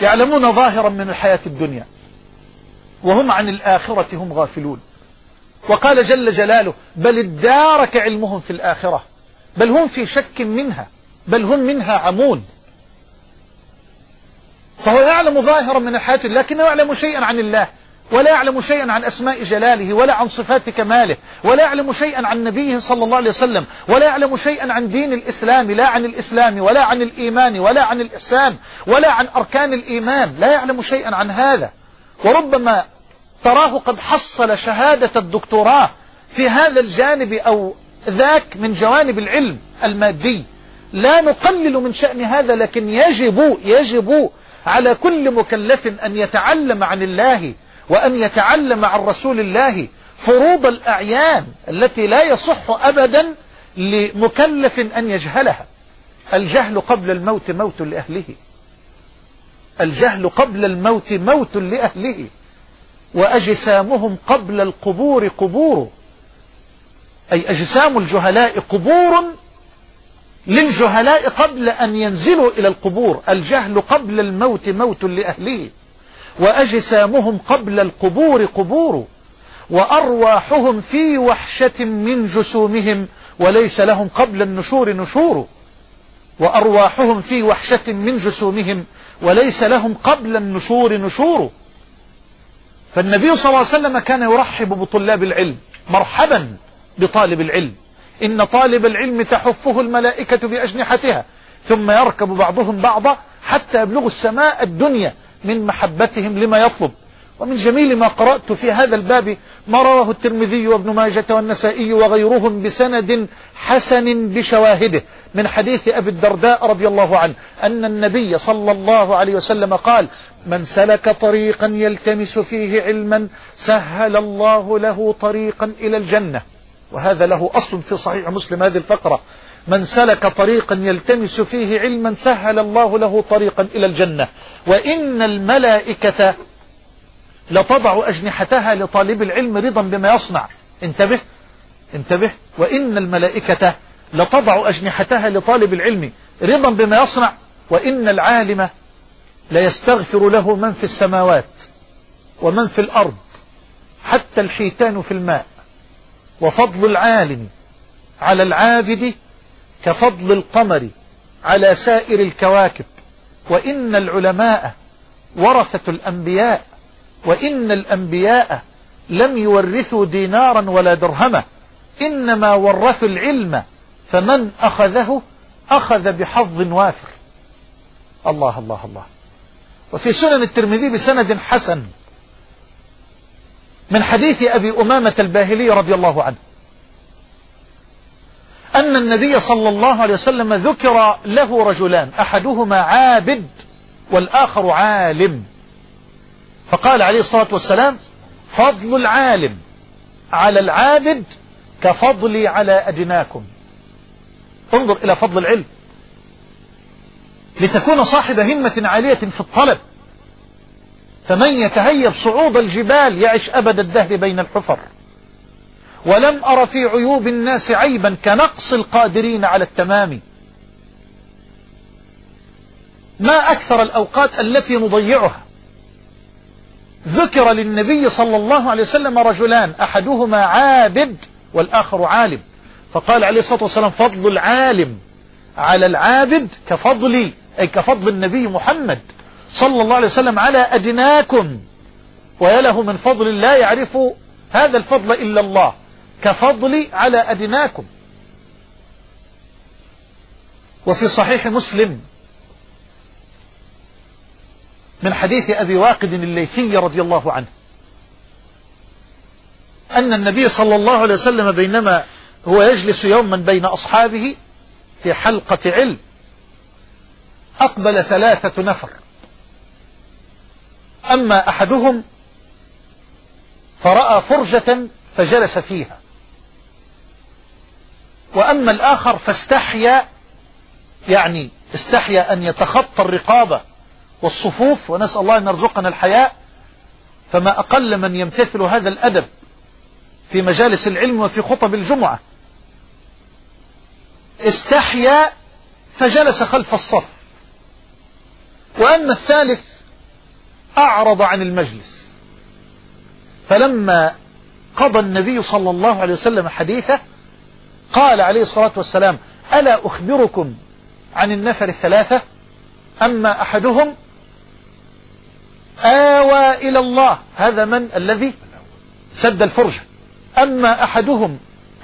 يعلمون ظاهرا من الحياة الدنيا وهم عن الآخرة هم غافلون. وقال جل جلاله بل ادارك علمهم في الآخرة بل هم في شك منها بل هم منها عمون. فهو يعلم ظاهرا من الحياة لكنه يعلم شيئا عن الله ولا يعلم شيئا عن أسماء جلاله ولا عن صفات كماله ولا يعلم شيئا عن نبيه صلى الله عليه وسلم ولا يعلم شيئا عن دين الإسلام لا عن الإسلام ولا عن الإيمان ولا عن الإحسان ولا عن أركان الإيمان لا يعلم شيئا عن هذا. وربما تراه قد حصل شهادة الدكتوراه في هذا الجانب أو ذاك من جوانب العلم المادي. لا نقلل من شأن هذا لكن يجب يجب على كل مكلف أن يتعلم عن الله وأن يتعلم عن رسول الله فروض الأعيان التي لا يصح أبدا لمكلف أن يجهلها. الجهل قبل الموت موت لأهله. الجهل قبل الموت موت لأهله. وأجسامهم قبل القبور قبور. أي أجسام الجهلاء قبور للجهلاء قبل أن ينزلوا إلى القبور. الجهل قبل الموت موت لأهله. وأجسامهم قبل القبور قبور. وأرواحهم في وحشة من جسومهم. وليس لهم قبل النشور نشور. وأرواحهم في وحشة من جسومهم. وليس لهم قبل النشور نشور. فالنبي صلى الله عليه وسلم كان يرحب بطلاب العلم. مرحبا بطالب العلم. إن طالب العلم تحفه الملائكة بأجنحتها ثم يركب بعضهم بعضا حتى يبلغوا السماء الدنيا من محبتهم لما يطلب. ومن جميل ما قرأت في هذا الباب ما رواه الترمذي وابن ماجة والنسائي وغيرهم بسند حسن بشواهده من حديث أبي الدرداء رضي الله عنه أن النبي صلى الله عليه وسلم قال من سلك طريقا يلتمس فيه علما سهل الله له طريقا إلى الجنة. وهذا له أصل في صحيح مسلم هذه الفقرة. من سلك طريقا يلتمس فيه علما سهل الله له طريقا إلى الجنة. وإن الملائكة لتضع أجنحتها لطالب العلم رضا بما يصنع. انتبه انتبه. وإن الملائكة لتضع أجنحتها لطالب العلم رضا بما يصنع. وإن العالم ليستغفر له من في السماوات ومن في الأرض. حتى الحيتان في الماء. وفضل العالم على العابد كفضل القمر على سائر الكواكب وإن العلماء ورثة الأنبياء وإن الأنبياء لم يورثوا دينارا ولا درهما إنما ورثوا العلم فمن أخذه أخذ بحظ وافر. الله الله الله. وفي سنن الترمذي بسند حسن من حديث أبي أمامة الباهلي رضي الله عنه. أن النبي صلى الله عليه وسلم ذكر له رجلان أحدهما عابد والآخر عالم. فقال عليه الصلاة والسلام فضل العالم على العابد كفضلي على أجناكم انظر إلى فضل العلم. لتكون صاحب همة عالية في الطلب. فمن يتهيب صعود الجبال يعش أبد الدهر بين الحفر. ولم أر في عيوب الناس عيبا كنقص القادرين على التمام. ما أكثر الأوقات التي نضيعها. ذكر للنبي صلى الله عليه وسلم رجلان أحدهما عابد والآخر عالم. فقال عليه الصلاة والسلام فضل العالم على العابد كفضلي أي كفضل النبي محمد. صلى الله عليه وسلم على أدناكم ويله من فضل لا يعرف هذا الفضل إلا الله كفضلي على أدناكم. وفي صحيح مسلم من حديث أبي واقد الليثي رضي الله عنه أن النبي صلى الله عليه وسلم بينما هو يجلس يوما بين أصحابه في حلقة علم أقبل ثلاثة نفر. أما أحدهم فرأى فرجة فجلس فيها. وأما الآخر فاستحيا يعني استحيا أن يتخطى الرقابة والصفوف ونسأل الله أن يرزقنا الحياء. فما أقل من يمتثل هذا الأدب في مجالس العلم وفي خطب الجمعة. استحيا فجلس خلف الصف. وأما الثالث أعرض عن المجلس. فلما قضى النبي صلى الله عليه وسلم حديثه قال عليه الصلاة والسلام ألا أخبركم عن النفر الثلاثة؟ أما أحدهم آوى إلى الله هذا من الذي سد الفرجة. أما أحدهم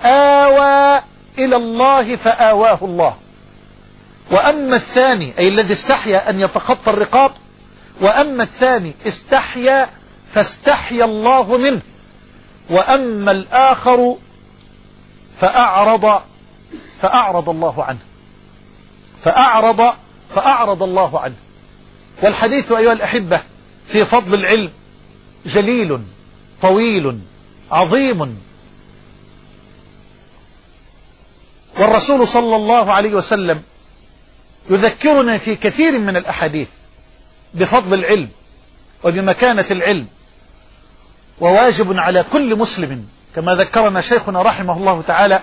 آوى إلى الله فآواه الله. وأما الثاني أي الذي استحيا أن يتخطى الرقاب وأما الثاني استحيا فاستحيا الله منه. وأما الآخر فأعرض فأعرض الله عنه. فأعرض فأعرض الله عنه. والحديث أيها الأحبة في فضل العلم جليل طويل عظيم. والرسول صلى الله عليه وسلم يذكرنا في كثير من الأحاديث بفضل العلم وبمكانة العلم وواجب على كل مسلم كما ذكرنا شيخنا رحمه الله تعالى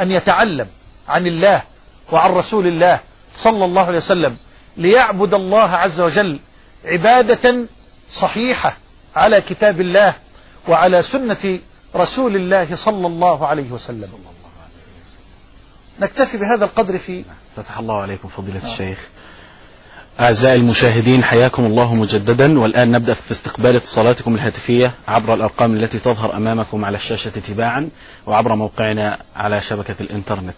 أن يتعلم عن الله وعن رسول الله صلى الله عليه وسلم ليعبد الله عز وجل عبادة صحيحة على كتاب الله وعلى سنة رسول الله صلى الله عليه وسلم. نكتفي بهذا القدر في فتح الله عليكم فضيلة الشيخ. أعزائي المشاهدين حياكم الله مجددا. والآن نبدأ في استقبال اتصالاتكم الهاتفية عبر الأرقام التي تظهر أمامكم على الشاشة تباعا وعبر موقعنا على شبكة الإنترنت.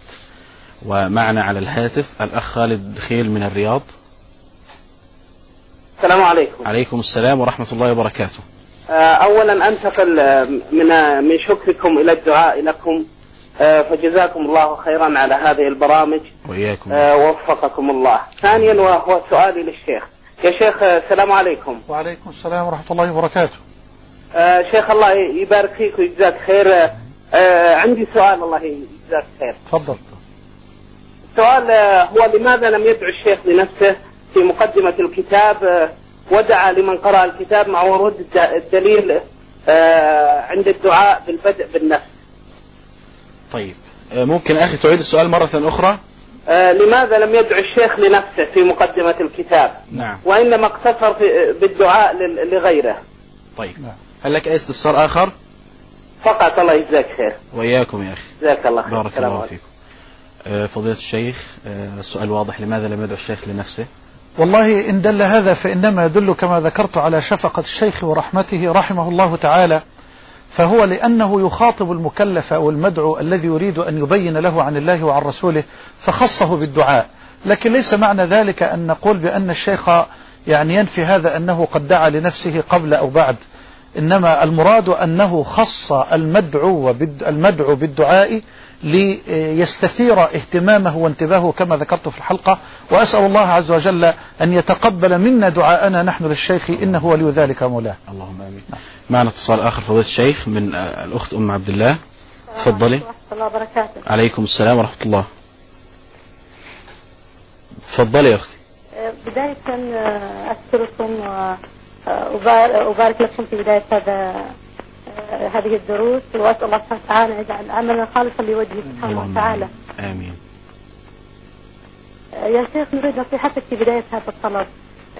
ومعنا على الهاتف الأخ خالد دخيل من الرياض. السلام عليكم. عليكم السلام ورحمة الله وبركاته. أولا أنتقل من من شكركم إلى الدعاء لكم. فجزاكم الله خيرا على هذه البرامج. وإياكم. ووفقكم الله. ثانيا وهو سؤالي للشيخ. يا شيخ السلام عليكم. وعليكم السلام ورحمة الله وبركاته. شيخ الله يبارك فيك ويجزاك خير. عندي سؤال الله يجزاك خير. تفضل. السؤال هو لماذا لم يدعو الشيخ لنفسه في مقدمة الكتاب؟ ودعا لمن قرأ الكتاب مع ورود الدليل عند الدعاء بالبدء بالنفس. طيب. ممكن أخي تعيد السؤال مرة أخرى؟ لماذا لم يدعو الشيخ لنفسه في مقدمة الكتاب؟ نعم. وإنما اقتصر بالدعاء لغيره. طيب. هل لك أي استفسار آخر؟ فقط. الله يجزاك خير. وإياكم يا أخي. جزاك الله خير. بارك الله. فيكم. فضيلة الشيخ السؤال واضح. لماذا لم يدعو الشيخ لنفسه؟ والله إن دل هذا فإنما يدل كما ذكرت على شفقة الشيخ ورحمته رحمه الله تعالى فهو لأنه يخاطب المكلف أو المدعو الذي يريد أن يبين له عن الله وعن رسوله فخصه بالدعاء. لكن ليس معنى ذلك أن نقول بأن الشيخ يعني ينفي هذا أنه قد دعا لنفسه قبل أو بعد. إنما المراد أنه خص المدعو المدعو بالدعاء ليستثير اهتمامه وانتباهه كما ذكرت في الحلقة. وأسأل الله عز وجل أن يتقبل منا دعاءنا نحن للشيخ إنه ولي ذلك مولاه. اللهم آمين. معنا اتصال آخر فضيلة الشيخ من الأخت أم عبد الله. تفضلي. الله وبركاته. عليكم السلام ورحمة الله. تفضلي يا أختي. بداية أشكركم وأبارك لكم في بداية هذا هذه الدروس وأسأل الله سبحانه وتعالى يجعل عملنا خالصا لوجهه سبحانه وتعالى. آمين. يا شيخ نريد نصيحتك في بداية هذا الطلب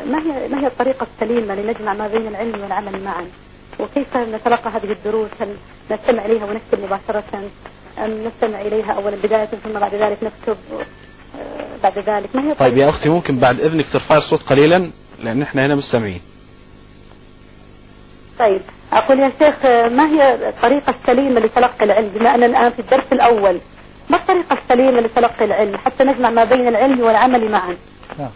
ما هي ما هي الطريقة السليمة لنجمع ما بين العلم والعمل معا؟ وكيف نتلقى هذه الدروس؟ هل نستمع إليها ونكتب مباشرة؟ أم نستمع إليها أولا بداية ثم بعد ذلك نكتب آه، بعد ذلك؟ ما هي طيب؟ يا أختي ممكن بعد إذنك ترفعي الصوت قليلا لأن إحنا هنا مستمعين. طيب أقول يا شيخ ما هي الطريقة السليمة لتلقي العلم؟ بما أننا الآن في الدرس الأول ما الطريقة السليمة لتلقي العلم؟ حتى نجمع ما بين العلم والعمل معا. نعم.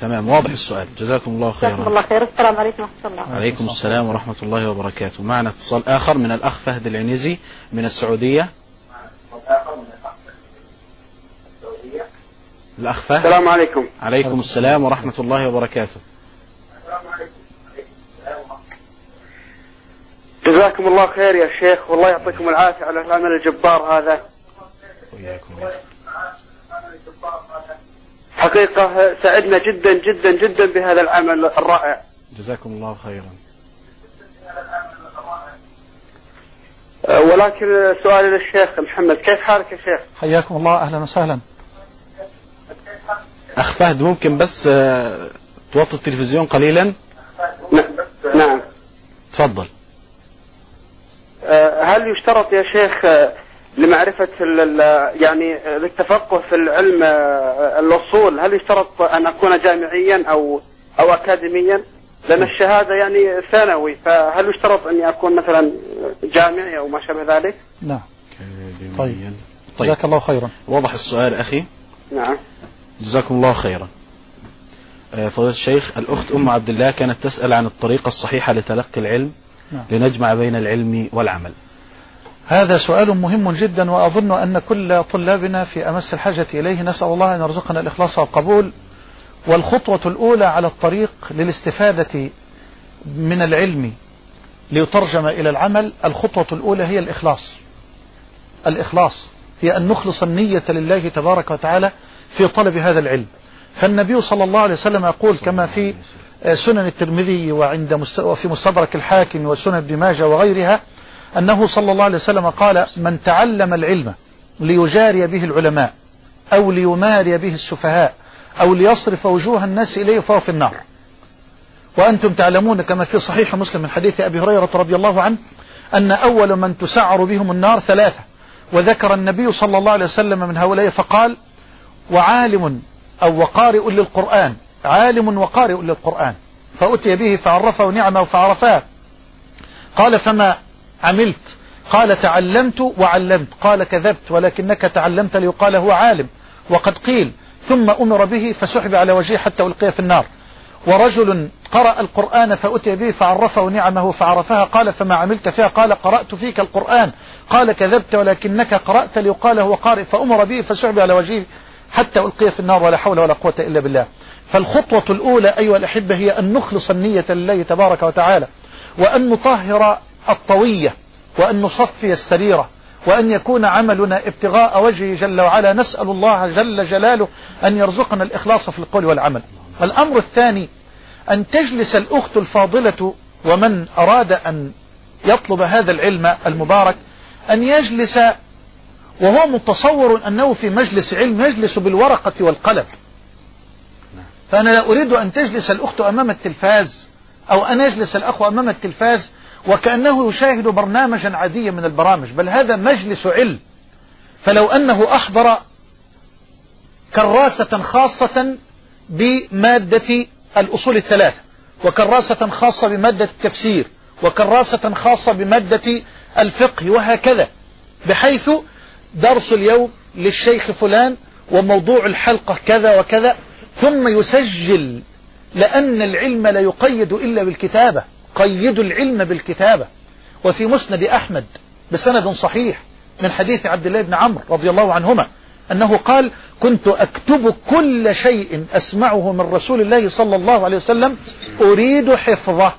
تمام واضح السؤال. جزاكم الله جزاكم خيرا الله خير. السلام عليكم ورحمة الله. عليكم السلام ورحمة الله وبركاته. معنا اتصال آخر من الأخ فهد العنيزي من السعودية. الأخ فهد. السلام عليكم. عليكم السلام ورحمة الله وبركاته. جزاكم الله خير يا شيخ والله يعطيكم العافية على العمل الجبار هذا. حقيقة سعدنا جدا جدا جدا بهذا العمل الرائع. جزاكم الله خيرا. ولكن سؤالي للشيخ محمد كيف حالك يا شيخ؟ حياكم الله أهلا وسهلا. أخ فهد ممكن بس آه، توطي التلفزيون قليلا؟ نعم. تفضل. هل يشترط يا شيخ أه، لمعرفة يعني أه، للتفقه في العلم الأصول هل يشترط أن أكون جامعيا أو أو أكاديميا؟ لأن الشهادة يعني ثانوي فهل يشترط أني أكون مثلا جامعي أو ما شابه ذلك؟ نعم. طيب. طيب. جزاك الله خيرا. واضح السؤال أخي؟ نعم. جزاكم الله خيرا. آه، فضيلة الشيخ الأخت أم عبد الله كانت تسأل عن الطريقة الصحيحة لتلقي العلم. نعم. لنجمع بين العلم والعمل. هذا سؤال مهم جدا وأظن أن كل طلابنا في أمس الحاجة إليه. نسأل الله أن يرزقنا الإخلاص والقبول. والخطوة الأولى على الطريق للاستفادة من العلم ليترجم إلى العمل الخطوة الأولى هي الإخلاص. الإخلاص هي أن نخلص النية لله تبارك وتعالى في طلب هذا العلم. فالنبي صلى الله عليه وسلم يقول كما في سنن الترمذي وعند وفي مستدرك الحاكم وسنن ابن ماجه وغيرها أنه صلى الله عليه وسلم قال من تعلم العلم ليجاري به العلماء أو ليماري به السفهاء أو ليصرف وجوه الناس إليه فهو في النار. وأنتم تعلمون كما في صحيح مسلم من حديث أبي هريرة رضي الله عنه أن أول من تسعر بهم النار ثلاثة. وذكر النبي صلى الله عليه وسلم من هؤلاء فقال وعالم أو وقارئ للقرآن عالم وقارئ للقرآن. فأتي به فعرفه نعمه فعرفاه قال فما عملت؟ قال تعلمت وعلمت. قال كذبت ولكنك تعلمت ليقال هو عالم. وقد قيل ثم أمر به فسحب على وجهه حتى ألقي في النار. ورجل قرأ القرآن فأتي به فعرفه نعمه فعرفها قال فما عملت فيها؟ قال قرأت فيك القرآن. قال كذبت ولكنك قرأت ليقال هو قارئ. فأمر به فسحب على وجهه حتى ألقي في النار ولا حول ولا قوة إلا بالله. فالخطوة الأولى أيها الأحبة هي أن نخلص النية لله تبارك وتعالى وأن نطهر الطوية وأن نصفي السريرة وأن يكون عملنا ابتغاء وجهه جل وعلا. نسأل الله جل جلاله أن يرزقنا الإخلاص في القول والعمل. الأمر الثاني أن تجلس الأخت الفاضلة ومن أراد أن يطلب هذا العلم المبارك أن يجلس وهو متصور أنه في مجلس علم يجلس بالورقة والقلم. فأنا لا أريد أن تجلس الأخت أمام التلفاز أو أن يجلس الأخ أمام التلفاز وكأنه يشاهد برنامجا عاديا من البرامج بل هذا مجلس علم. فلو أنه أحضر كراسة خاصة بمادة الأصول الثلاثة وكراسة خاصة بمادة التفسير وكراسة خاصة بمادة الفقه وهكذا بحيث درس اليوم للشيخ فلان وموضوع الحلقة كذا وكذا ثم يسجل لأن العلم لا يقيد إلا بالكتابة. قيدوا العلم بالكتابة. وفي مسند أحمد بسند صحيح من حديث عبد الله بن عمرو رضي الله عنهما أنه قال كنت أكتب كل شيء أسمعه من رسول الله صلى الله عليه وسلم أريد حفظه.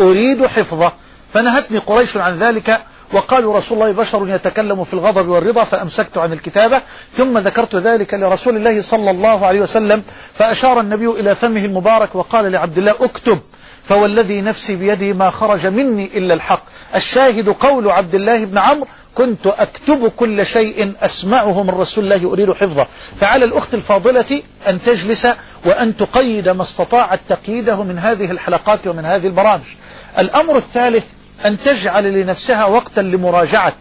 أريد حفظه. فنهتني قريش عن ذلك وقالوا رسول الله بشر يتكلم في الغضب والرضا فأمسكت عن الكتابة ثم ذكرت ذلك لرسول الله صلى الله عليه وسلم فأشار النبي إلى فمه المبارك وقال لعبد الله اكتب فوالذي نفسي بيده ما خرج مني إلا الحق. الشاهد قول عبد الله بن عمرو كنت أكتب كل شيء أسمعه من رسول الله أريد حفظه. فعلى الأخت الفاضلة أن تجلس وأن تقيد ما استطاعت تقييده من هذه الحلقات ومن هذه البرامج. الأمر الثالث أن تجعل لنفسها وقتا لمراجعة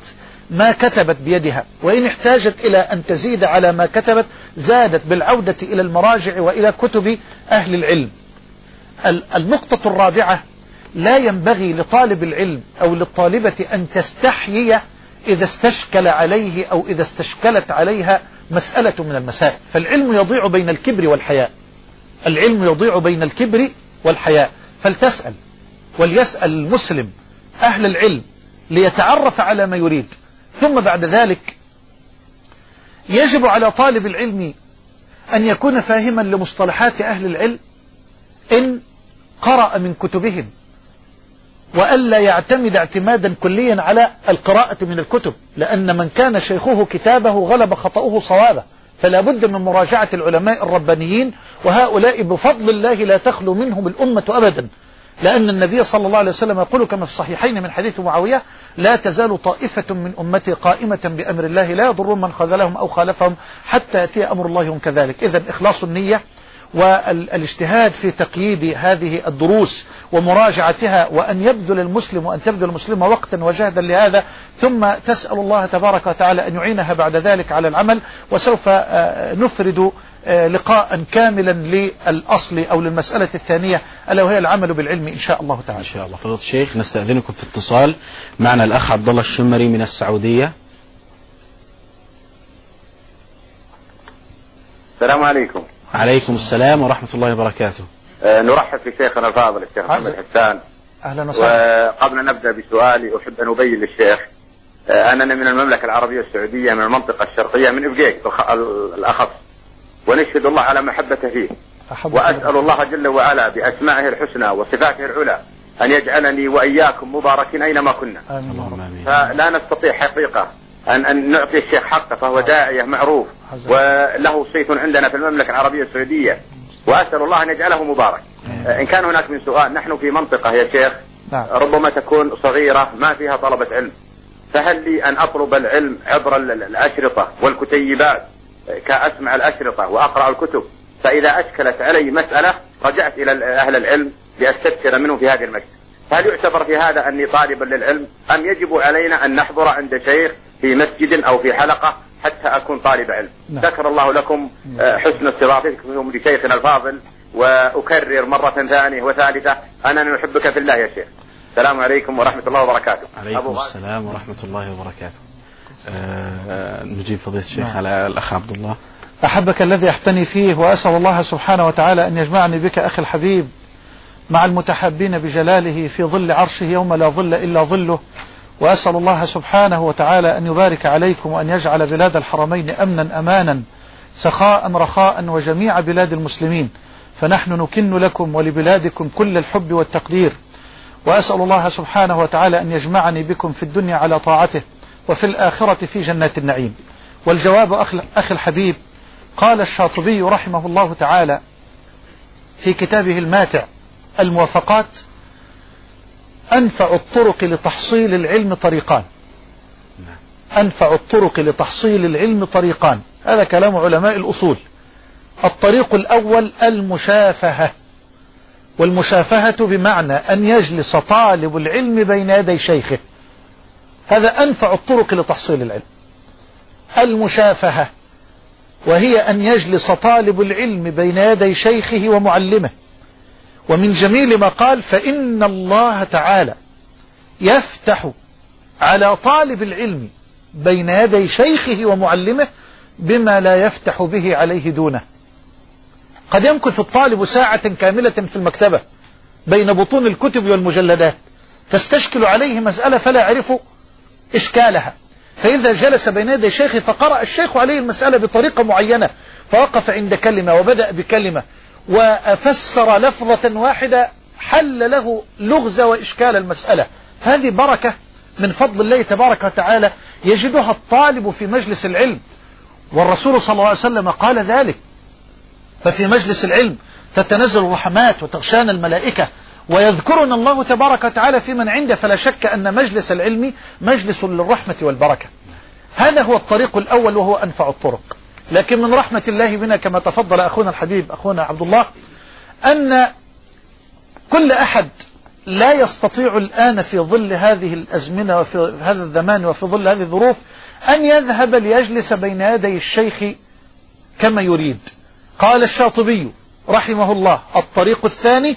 ما كتبت بيدها. وإن احتاجت إلى أن تزيد على ما كتبت زادت بالعودة إلى المراجع وإلى كتب أهل العلم. النقطة الرابعة لا ينبغي لطالب العلم أو للطالبة أن تستحيي إذا استشكل عليه أو إذا استشكلت عليها مسألة من المسائل. فالعلم يضيع بين الكبر والحياء. العلم يضيع بين الكبر والحياء. فلتسأل وليسأل المسلم أهل العلم ليتعرف على ما يريد. ثم بعد ذلك يجب على طالب العلم أن يكون فاهما لمصطلحات أهل العلم إن قرأ من كتبهم وألا يعتمد اعتمادا كليا على القراءة من الكتب لأن من كان شيخه كتابه غلب خطأه صوابه فلا بد من مراجعة العلماء الربانيين وهؤلاء بفضل الله لا تخلو منهم الأمة أبدا. لأن النبي صلى الله عليه وسلم يقول كما في الصحيحين من حديث معاوية لا تزال طائفة من أمتي قائمة بأمر الله لا يضرون من خذلهم أو خالفهم حتى يأتي أمر الله هم كذلك. إذا إخلاص النية والإجتهاد في تقييد هذه الدروس ومراجعتها وأن يبذل المسلم وأن تبذل المسلم وقتا وجهدا لهذا ثم تسأل الله تبارك وتعالى أن يعينها بعد ذلك على العمل وسوف نفرد لقاء كاملا للأصل أو للمسألة الثانية ألا وهي العمل بالعلم إن شاء الله تعالى. إن شاء الله. فضيلة الشيخ نستأذنكم في اتصال. معنا الأخ عبد الله الشمري من السعودية. السلام عليكم. عليكم السلام ورحمة الله وبركاته. آه، نرحب في شيخنا الفاضل الشيخ محمد حسان. أهلا وسهلا. وقبل أن نبدأ بسؤالي أحب أن أبين للشيخ آه، أننا من المملكة العربية السعودية من المنطقة الشرقية من إبقيق الأخص. ونشهد الله على محبته فيه. وأسأل الله جل وعلا بأسمائه الحسنى وصفاته العلى أن يجعلني وإياكم مباركين أينما كنا. آمين. فلا نستطيع حقيقة أن أن نعطي الشيخ حقه فهو داعية معروف. وله صيت عندنا في المملكة العربية السعودية. وأسأل الله أن يجعله مبارك. إن كان هناك من سؤال نحن في منطقة يا شيخ. نعم. ربما تكون صغيرة ما فيها طلبة علم. فهل لي أن أطلب العلم عبر ال- ال- الأشرطة والكتيبات؟ كأسمع الأشرطة وأقرأ الكتب فإذا أشكلت علي مسألة رجعت إلى أهل العلم لأستفسر منهم في هذه المجلس. هل يعتبر في هذا أني طالبا للعلم؟ أم يجب علينا أن نحضر عند شيخ في مسجد أو في حلقة حتى أكون طالب علم؟ نعم. ذكر الله لكم آه، حسن استضافتكم لشيخنا الفاضل وأكرر مرة ثانية وثالثة أنني أحبك في الله يا شيخ. السلام عليكم ورحمة الله وبركاته. عليكم. السلام ورحمة الله وبركاته. نجيب فضيلة الشيخ نعم. على الأخ عبد الله. أحبك الذي أحتني فيه وأسأل الله سبحانه وتعالى أن يجمعني بك أخي الحبيب مع المتحابين بجلاله في ظل عرشه يوم لا ظل إلا ظله. وأسأل الله سبحانه وتعالى أن يبارك عليكم وأن يجعل بلاد الحرمين أمنا أمانا سخاء رخاء وجميع بلاد المسلمين. فنحن نكن لكم ولبلادكم كل الحب والتقدير. وأسأل الله سبحانه وتعالى أن يجمعني بكم في الدنيا على طاعته. وفي الآخرة في جنات النعيم. والجواب أخ- أخي الحبيب قال الشاطبي رحمه الله تعالى في كتابه الماتع الموافقات أنفع الطرق لتحصيل العلم طريقان. أنفع الطرق لتحصيل العلم طريقان. هذا كلام علماء الأصول. الطريق الأول المشافهة. والمشافهة بمعنى أن يجلس طالب العلم بين يدي شيخه. هذا أنفع الطرق لتحصيل العلم. المشافهة وهي أن يجلس طالب العلم بين يدي شيخه ومعلمه. ومن جميل ما قال فإن الله تعالى يفتح على طالب العلم بين يدي شيخه ومعلمه بما لا يفتح به عليه دونه. قد يمكث الطالب ساعة كاملة في المكتبة بين بطون الكتب والمجلدات تستشكل عليه مسألة فلا يعرف إشكالها. فإذا جلس بين يدي الشيخ فقرأ الشيخ عليه المسألة بطريقة معينة. فوقف عند كلمة وبدأ بكلمة. وفسر لفظة واحدة حل له لغز وإشكال المسألة. هذه بركة من فضل الله تبارك وتعالى يجدها الطالب في مجلس العلم. والرسول صلى الله عليه وسلم قال ذلك. ففي مجلس العلم تتنزل الرحمات وتغشان الملائكة. ويذكرنا الله تبارك وتعالى في من عنده فلا شك أن مجلس العلم مجلس للرحمة والبركة. هذا هو الطريق الأول وهو أنفع الطرق. لكن من رحمة الله بنا كما تفضل أخونا الحبيب أخونا عبد الله أن كل أحد لا يستطيع الآن في ظل هذه الأزمنة وفي هذا الزمان وفي ظل هذه الظروف أن يذهب ليجلس بين يدي الشيخ كما يريد. قال الشاطبي رحمه الله الطريق الثاني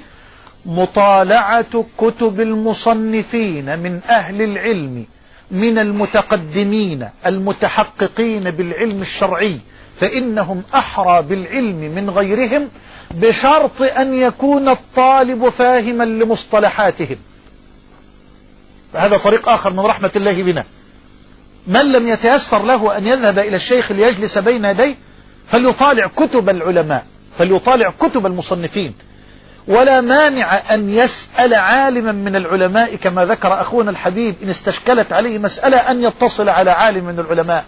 مطالعة كتب المصنفين من أهل العلم من المتقدمين المتحققين بالعلم الشرعي فإنهم أحرى بالعلم من غيرهم بشرط أن يكون الطالب فاهما لمصطلحاتهم. هذا طريق آخر من رحمة الله بنا. من لم يتيسر له أن يذهب إلى الشيخ ليجلس بين يديه فليطالع كتب العلماء فليطالع كتب المصنفين. ولا مانع أن يسأل عالما من العلماء كما ذكر أخونا الحبيب إن استشكلت عليه مسألة أن يتصل على عالم من العلماء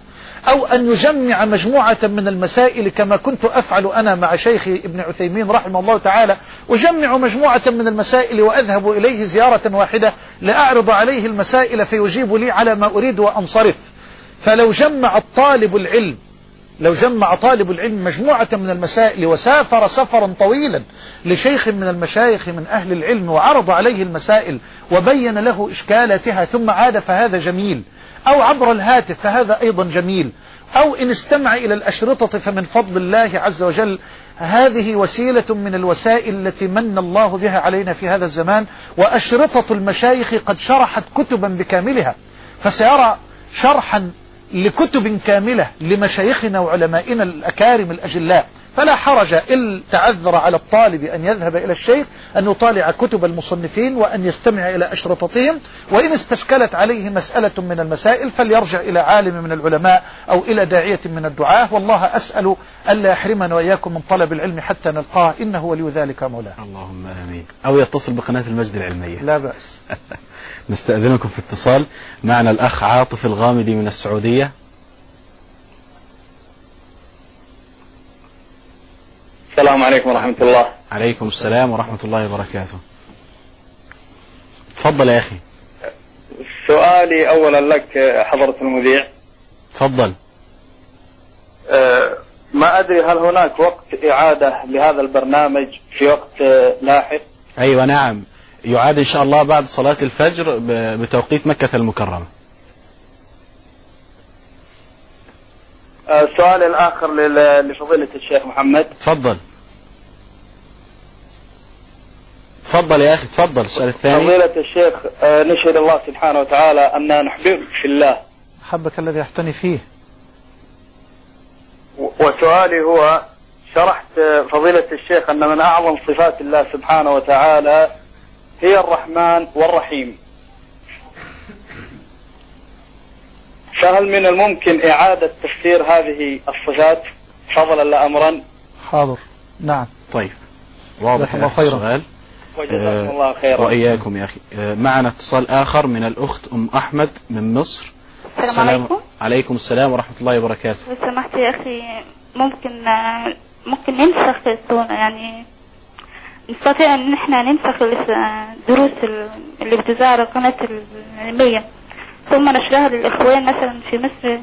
أو أن يجمع مجموعة من المسائل كما كنت أفعل أنا مع شيخي ابن عثيمين رحمه الله تعالى أجمع مجموعة من المسائل وأذهب إليه زيارة واحدة لأعرض عليه المسائل فيجيب لي على ما أريد وأنصرف فلو جمع الطالب العلم لو جمع طالب العلم مجموعة من المسائل وسافر سفرا طويلا لشيخ من المشايخ من أهل العلم وعرض عليه المسائل وبين له إشكالاتها ثم عاد فهذا جميل. أو عبر الهاتف فهذا أيضا جميل. أو إن استمع إلى الأشرطة فمن فضل الله عز وجل. هذه وسيلة من الوسائل التي من الله بها علينا في هذا الزمان. وأشرطة المشايخ قد شرحت كتبا بكاملها. فسيرى شرحا لكتب كاملة لمشايخنا وعلمائنا الأكارم الأجلاء. فلا حرج إن تعذر على الطالب أن يذهب إلى الشيخ أن يطالع كتب المصنفين وأن يستمع إلى أشرطتهم. وإن استشكلت عليه مسألة من المسائل فليرجع إلى عالم من العلماء أو إلى داعية من الدعاة. والله أسأل ألا يحرمنا وإياكم من طلب العلم حتى نلقاه. إنه ولي ذلك مولاه اللهم آمين. أو يتصل بقناة المجد العلمية. لا بأس. نستأذنكم في اتصال. معنا الأخ عاطف الغامدي من السعودية. السلام عليكم ورحمة الله. عليكم السلام ورحمة الله وبركاته. تفضل يا أخي. سؤالي أولا لك حضرة المذيع. تفضل. أه، ما أدري هل هناك وقت إعادة لهذا البرنامج في وقت أه، لاحق؟ أيوة نعم. يعاد إن شاء الله بعد صلاة الفجر بتوقيت مكة المكرمة. السؤال الآخر لل- لفضيلة الشيخ محمد. تفضل. تفضل يا أخي تفضل. السؤال الثاني. فضيلة الشيخ أه، نشهد الله سبحانه وتعالى أن نحببك في الله. حبك الذي يحتني فيه. وسؤالي هو شرحت أه، فضيلة الشيخ أن من أعظم صفات الله سبحانه وتعالى هي الرحمن والرحيم. فهل من الممكن إعادة تفسير هذه الصفات؟ فضلا لا أمرا حاضر. نعم. طيب. واضح الله خيرا. السؤال. وجزاكم آه، الله خيرا. وإياكم يا أخي. آه، معنا اتصال آخر من الأخت أم أحمد من مصر. السلام عليكم. عليكم السلام ورحمة الله وبركاته. لو سمحت يا أخي ممكن آه، ممكن ننسخ السنة يعني نستطيع أن إحنا ننسخ الدروس اللي بتذاع على القناة العلمية. ثم نشرها للإخوان مثلا في مصر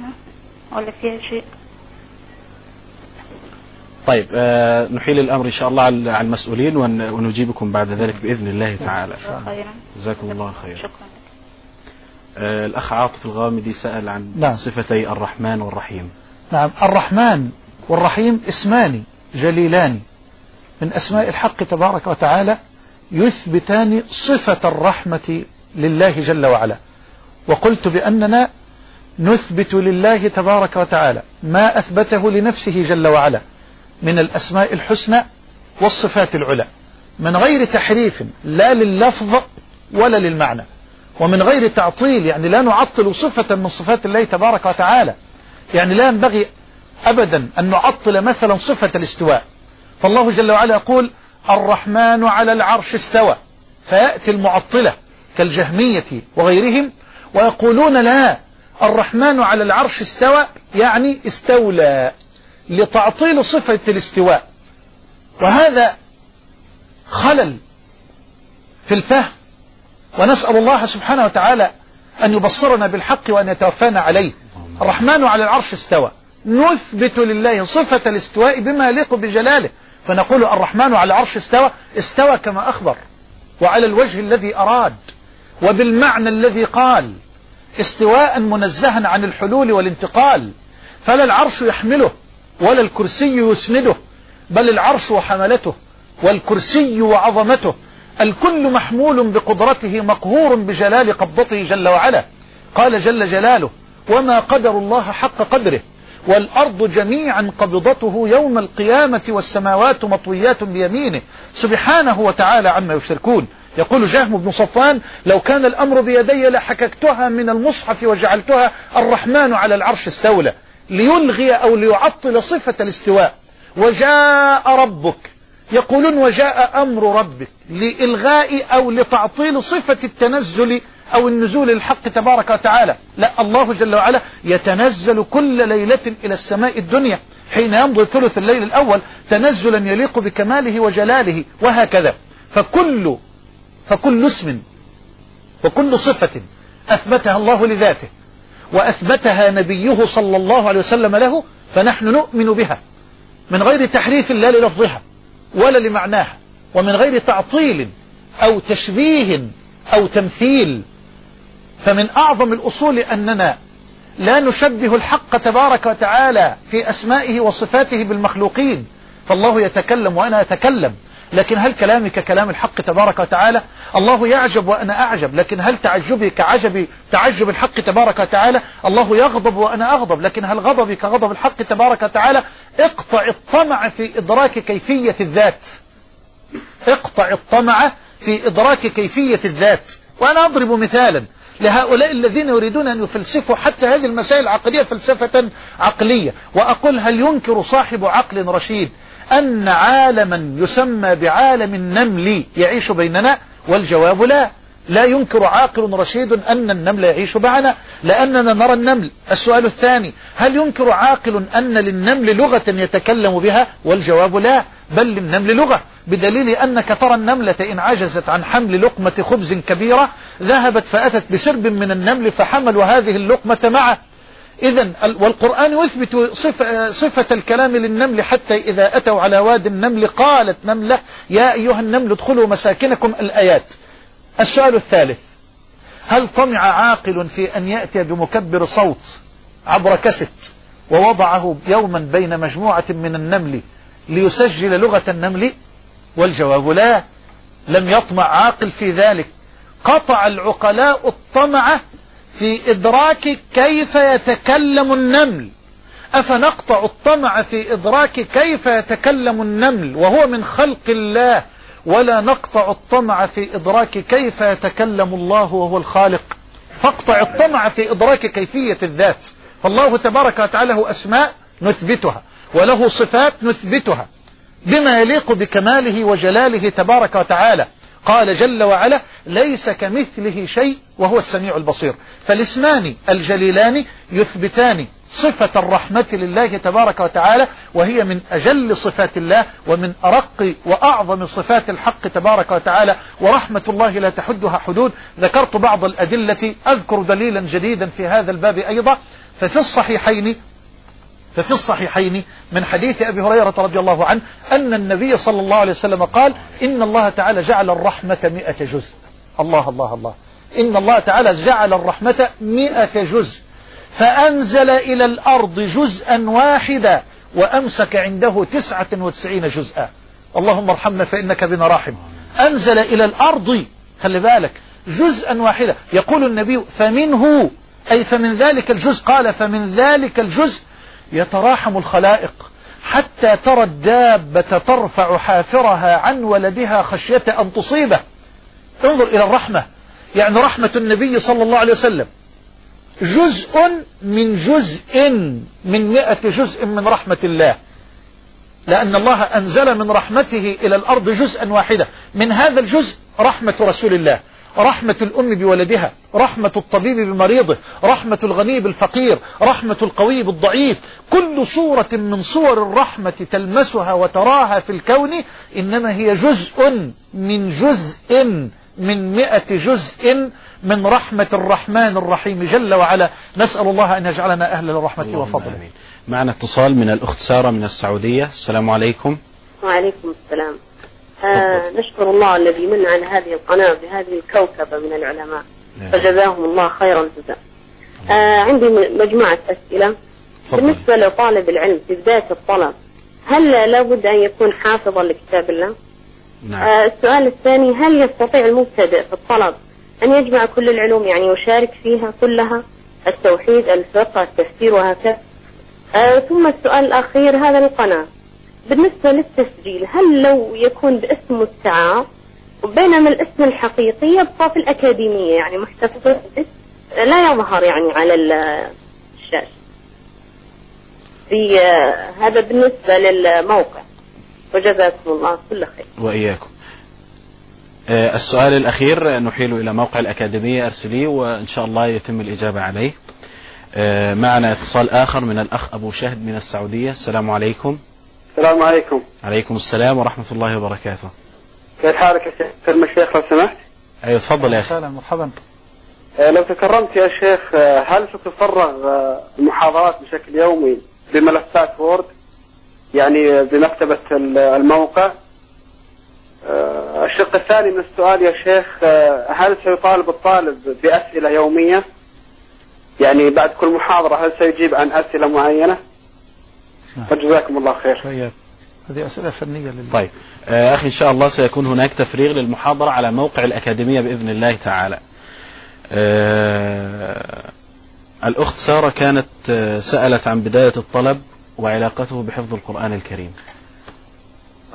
ولا فيها شيء. طيب آه، نحيل الأمر إن شاء الله على المسؤولين ون- ونجيبكم بعد ذلك بإذن الله تعالى. خيرا. جزاكم الله خيرا. شكرا. آه، الأخ عاطف الغامدي سأل عن نعم. صفتي الرحمن والرحيم. نعم الرحمن والرحيم اسمان جليلان. من أسماء الحق تبارك وتعالى يثبتان صفة الرحمة لله جل وعلا. وقلت بأننا نثبت لله تبارك وتعالى ما أثبته لنفسه جل وعلا من الأسماء الحسنى والصفات العلى. من غير تحريف لا لللفظ ولا للمعنى. ومن غير تعطيل يعني لا نعطل صفة من صفات الله تبارك وتعالى. يعني لا ينبغي أبدا أن نعطل مثلا صفة الاستواء. فالله جل وعلا يقول الرحمن على العرش استوى. فيأتي المعطلة كالجهمية وغيرهم ويقولون لا الرحمن على العرش استوى يعني استولى لتعطيل صفة الاستواء. وهذا خلل في الفهم. ونسأل الله سبحانه وتعالى أن يبصرنا بالحق وأن يتوفانا عليه. الرحمن على العرش استوى. نثبت لله صفة الاستواء بما يليق بجلاله. فنقول الرحمن على العرش استوى استوى كما أخبر وعلى الوجه الذي أراد وبالمعنى الذي قال استواء منزها عن الحلول والانتقال فلا العرش يحمله ولا الكرسي يسنده بل العرش وحملته والكرسي وعظمته الكل محمول بقدرته مقهور بجلال قبضته جل وعلا. قال جل جلاله وما قدر الله حق قدره. والأرض جميعا قبضته يوم القيامة والسماوات مطويات بيمينه. سبحانه وتعالى عما يشركون. يقول جهم بن صفوان لو كان الأمر بيدي لحككتها من المصحف وجعلتها الرحمن على العرش استولى. ليلغي أو ليعطل صفة الاستواء. وجاء ربك. يقولون وجاء أمر ربك لإلغاء أو لتعطيل صفة التنزل أو النزول الحق تبارك وتعالى. لا الله جل وعلا يتنزل كل ليلة إلى السماء الدنيا. حين يمضي ثلث الليل الأول تنزلا يليق بكماله وجلاله وهكذا. فكل فكل اسم وكل صفة أثبتها الله لذاته وأثبتها نبيه صلى الله عليه وسلم له فنحن نؤمن بها. من غير تحريف لا للفظها ولا لمعناها. ومن غير تعطيل أو تشبيه أو تمثيل فمن أعظم الأصول أننا لا نشبه الحق تبارك وتعالى في أسمائه وصفاته بالمخلوقين. فالله يتكلم وأنا أتكلم. لكن هل كلامي ككلام الحق تبارك وتعالى؟ الله يعجب وأنا أعجب. لكن هل تعجبي كعجب تعجب الحق تبارك وتعالى؟ الله يغضب وأنا أغضب. لكن هل غضبي كغضب الحق تبارك وتعالى؟ اقطع الطمع في إدراك كيفية الذات. اقطع الطمع في إدراك كيفية الذات. وأنا أضرب مثالا. لهؤلاء الذين يريدون أن يفلسفوا حتى هذه المسائل العقلية فلسفة عقلية. وأقول هل ينكر صاحب عقل رشيد أن عالما يسمى بعالم النمل يعيش بيننا؟ والجواب لا. لا ينكر عاقل رشيد أن النمل يعيش معنا لأننا نرى النمل. السؤال الثاني هل ينكر عاقل أن للنمل لغة يتكلم بها؟ والجواب لا. بل للنمل لغة. بدليل أنك ترى النملة إن عجزت عن حمل لقمة خبز كبيرة ذهبت فأتت بسرب من النمل فحملوا هذه اللقمة معه. إذا والقرآن يثبت صفة, صفة الكلام للنمل حتى إذا أتوا على واد النمل قالت نملة يا أيها النمل ادخلوا مساكنكم الآيات. السؤال الثالث هل طمع عاقل في أن يأتي بمكبر صوت عبر كست ووضعه يوما بين مجموعة من النمل ليسجل لغة النمل والجواب لا لم يطمع عاقل في ذلك. قطع العقلاء الطمع في إدراك كيف يتكلم النمل. أفنقطع الطمع في إدراك كيف يتكلم النمل وهو من خلق الله ولا نقطع الطمع في إدراك كيف يتكلم الله وهو الخالق. فاقطع الطمع في إدراك كيفية الذات. فالله تبارك وتعالى له أسماء نثبتها. وله صفات نثبتها. بما يليق بكماله وجلاله تبارك وتعالى. قال جل وعلا ليس كمثله شيء وهو السميع البصير. فالاسمان الجليلان يثبتان صفة الرحمة لله تبارك وتعالى وهي من أجل صفات الله ومن أرق وأعظم صفات الحق تبارك وتعالى ورحمة الله لا تحدها حدود. ذكرت بعض الأدلة. أذكر دليلا جديدا في هذا الباب أيضا. ففي الصحيحين ففي الصحيحين من حديث أبي هريرة رضي الله عنه أن النبي صلى الله عليه وسلم قال إن الله تعالى جعل الرحمة مئة جزء. الله الله الله. إن الله تعالى جعل الرحمة مئة جزء. فأنزل إلى الأرض جزءا واحدا وأمسك عنده تسعة وتسعين جزءا. اللهم ارحمنا فإنك بنا راحم. أنزل إلى الأرض خلي بالك جزءا واحدا. يقول النبي فمنه أي فمن ذلك الجزء قال فمن ذلك الجزء يتراحم الخلائق حتى ترى الدابة ترفع حافرها عن ولدها خشية أن تصيبه. انظر إلى الرحمة. يعني رحمة النبي صلى الله عليه وسلم. جزء من جزء من مئة جزء من رحمة الله. لأن الله أنزل من رحمته إلى الأرض جزءا واحدا. من هذا الجزء رحمة رسول الله. رحمة الأم بولدها رحمة الطبيب بمريضه رحمة الغني بالفقير رحمة القوي بالضعيف. كل صورة من صور الرحمة تلمسها وتراها في الكون إنما هي جزء من جزء من مئة جزء من رحمة الرحمن الرحيم. جل وعلا نسأل الله أن يجعلنا أهل الرحمة وفضله. آمين. معنا اتصال من الأخت سارة من السعودية. السلام عليكم. وعليكم السلام. آه نشكر الله الذي من على هذه القناة بهذه الكوكبة من العلماء. نعم. فجزاهم الله خير الجزاء آه عندي مجموعة أسئلة. بالنسبة لطالب العلم في بداية الطلب هل لابد أن يكون حافظا لكتاب الله؟ نعم. آه السؤال الثاني هل يستطيع المبتدئ في الطلب أن يجمع كل العلوم يعني يشارك فيها كلها؟ التوحيد الفقه التفسير وهكذا. آه ثم السؤال الأخير هذا القناة بالنسبة للتسجيل هل لو يكون باسم مستعار بينما الاسم الحقيقي يبقى في الأكاديمية يعني محتفظ لا يظهر يعني على الشاشة. في آه، هذا بالنسبة للموقع. وجزاكم الله كل خير. وإياكم. آه، السؤال الأخير نحيل إلى موقع الأكاديمية أرسليه وإن شاء الله يتم الإجابة عليه. آه، معنا اتصال آخر من الأخ أبو شهد من السعودية. السلام عليكم. السلام عليكم. عليكم السلام ورحمة الله وبركاته. كيف حالك يا شيخ؟ كلمة الشيخ لو سمحت. أيوة تفضل يا أخي. أهلا مرحبا. آه، لو تكرمت يا شيخ آه، هل ستفرغ آه، المحاضرات بشكل يومي بملفات وورد؟ يعني بمكتبة ال- الموقع؟ الشق الثاني من السؤال يا شيخ هل سيطالب الطالب بأسئلة يومية؟ يعني بعد كل محاضرة هل سيجيب عن أسئلة معينة. فجزاكم الله خير. طيب هذه أسئلة فنية لله طيب. آه، أخي إن شاء الله سيكون هناك تفريغ للمحاضرة على موقع الأكاديمية بإذن الله تعالى. آه، الأخت سارة كانت آه، سألت عن بداية الطلب وعلاقته بحفظ القرآن الكريم.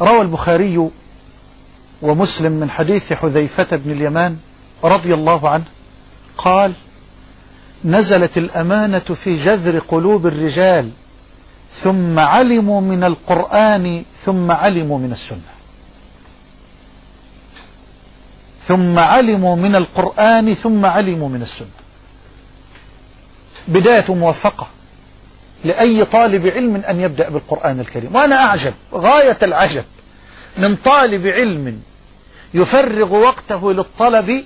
روى البخاري ومسلم من حديث حذيفة بن اليمان رضي الله عنه قال نزلت الأمانة في جذر قلوب الرجال ثم علموا من القرآن ثم علموا من السنة. ثم علموا من القرآن ثم علموا من السنة. بداية موفقة لأي طالب علم أن يبدأ بالقرآن الكريم. وأنا أعجب غاية العجب من طالب علم يفرغ وقته للطلب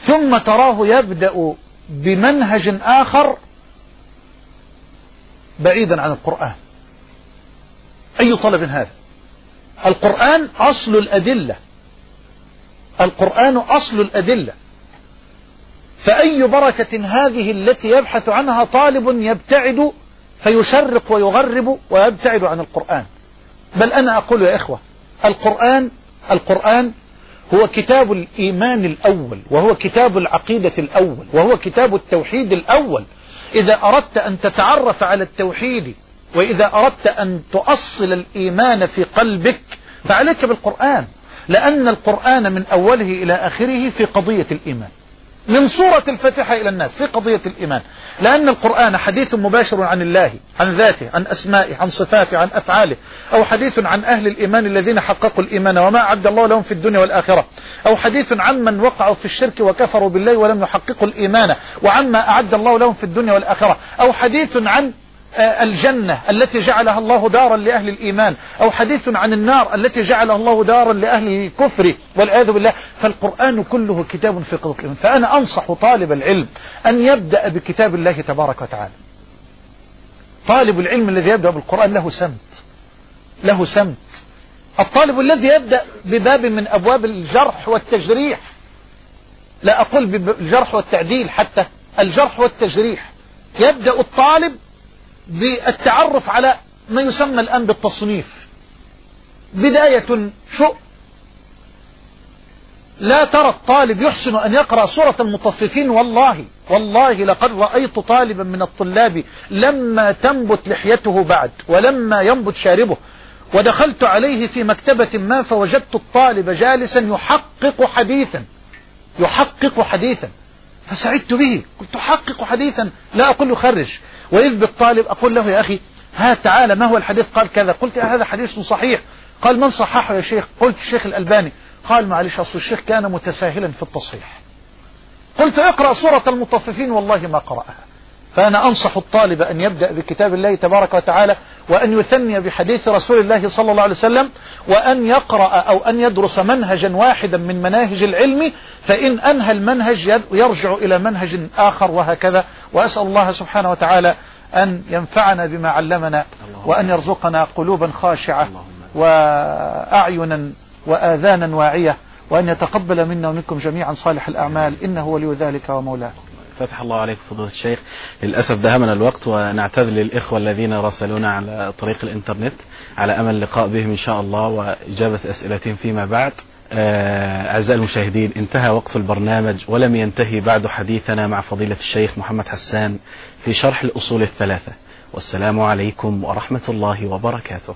ثم تراه يبدأ بمنهج آخر بعيدا عن القرآن. أي طلب هذا؟ القرآن أصل الأدلة. القرآن أصل الأدلة. فأي بركة هذه التي يبحث عنها طالب يبتعد فيشرق ويغرب ويبتعد عن القرآن؟ بل أنا أقول يا إخوة القرآن القرآن هو كتاب الإيمان الأول وهو كتاب العقيدة الأول وهو كتاب التوحيد الأول. إذا أردت أن تتعرف على التوحيد وإذا أردت أن تؤصل الإيمان في قلبك فعليك بالقرآن لأن القرآن من أوله إلى آخره في قضية الإيمان. من سورة الفاتحة إلى الناس في قضية الإيمان. لأن القرآن حديث مباشر عن الله عن ذاته عن أسمائه عن صفاته عن أفعاله أو حديث عن أهل الإيمان الذين حققوا الإيمان وما أعد الله لهم في الدنيا والآخرة أو حديث عن من وقعوا في الشرك وكفروا بالله ولم يحققوا الإيمان وعما أعد الله لهم في الدنيا والآخرة أو حديث عن الجنة التي جعلها الله دارا لأهل الإيمان أو حديث عن النار التي جعلها الله دارا لأهل الكفر والعياذ بالله. فالقرآن كله كتاب في الإيمان فأنا أنصح طالب العلم أن يبدأ بكتاب الله تبارك وتعالى. طالب العلم الذي يبدأ بالقرآن له سمت. له سمت. الطالب الذي يبدأ بباب من أبواب الجرح والتجريح. لا أقول بالجرح والتعديل حتى. الجرح والتجريح. يبدأ الطالب بالتعرف على ما يسمى الآن بالتصنيف. بداية شؤ لا ترى الطالب يحسن أن يقرأ سورة المطففين والله والله لقد رأيت طالبا من الطلاب لما تنبت لحيته بعد ولما ينبت شاربه ودخلت عليه في مكتبة ما فوجدت الطالب جالسا يحقق حديثا يحقق حديثا فسعدت به قلت أحقق حديثا لا أقول خرج. وإذ بالطالب أقول له يا أخي ها تعالى ما هو الحديث؟ قال كذا. قلت هذا حديث صحيح. قال من صححه يا شيخ؟ قلت الشيخ الألباني. قال معلش أصل الشيخ كان متساهلا في التصحيح. قلت اقرأ سورة المطففين والله ما قرأها. فأنا أنصح الطالب أن يبدأ بكتاب الله تبارك وتعالى وأن يثني بحديث رسول الله صلى الله عليه وسلم وأن يقرأ أو أن يدرس منهجا واحدا من مناهج العلم فإن أنهى المنهج يرجع إلى منهج آخر وهكذا. وأسأل الله سبحانه وتعالى أن ينفعنا بما علمنا وأن يرزقنا قلوبا خاشعة وأعينا وآذانا واعية وأن يتقبل منا ومنكم جميعا صالح الأعمال. إنه ولي ذلك ومولاه فتح الله عليك فضيلة الشيخ. للأسف دهمنا الوقت ونعتذر للإخوة الذين راسلونا على طريق الإنترنت على أمل اللقاء بهم إن شاء الله وإجابة أسئلتهم فيما بعد. آه، أعزائي المشاهدين انتهى وقت البرنامج ولم ينتهي بعد حديثنا مع فضيلة الشيخ محمد حسان في شرح الأصول الثلاثة. والسلام عليكم ورحمة الله وبركاته.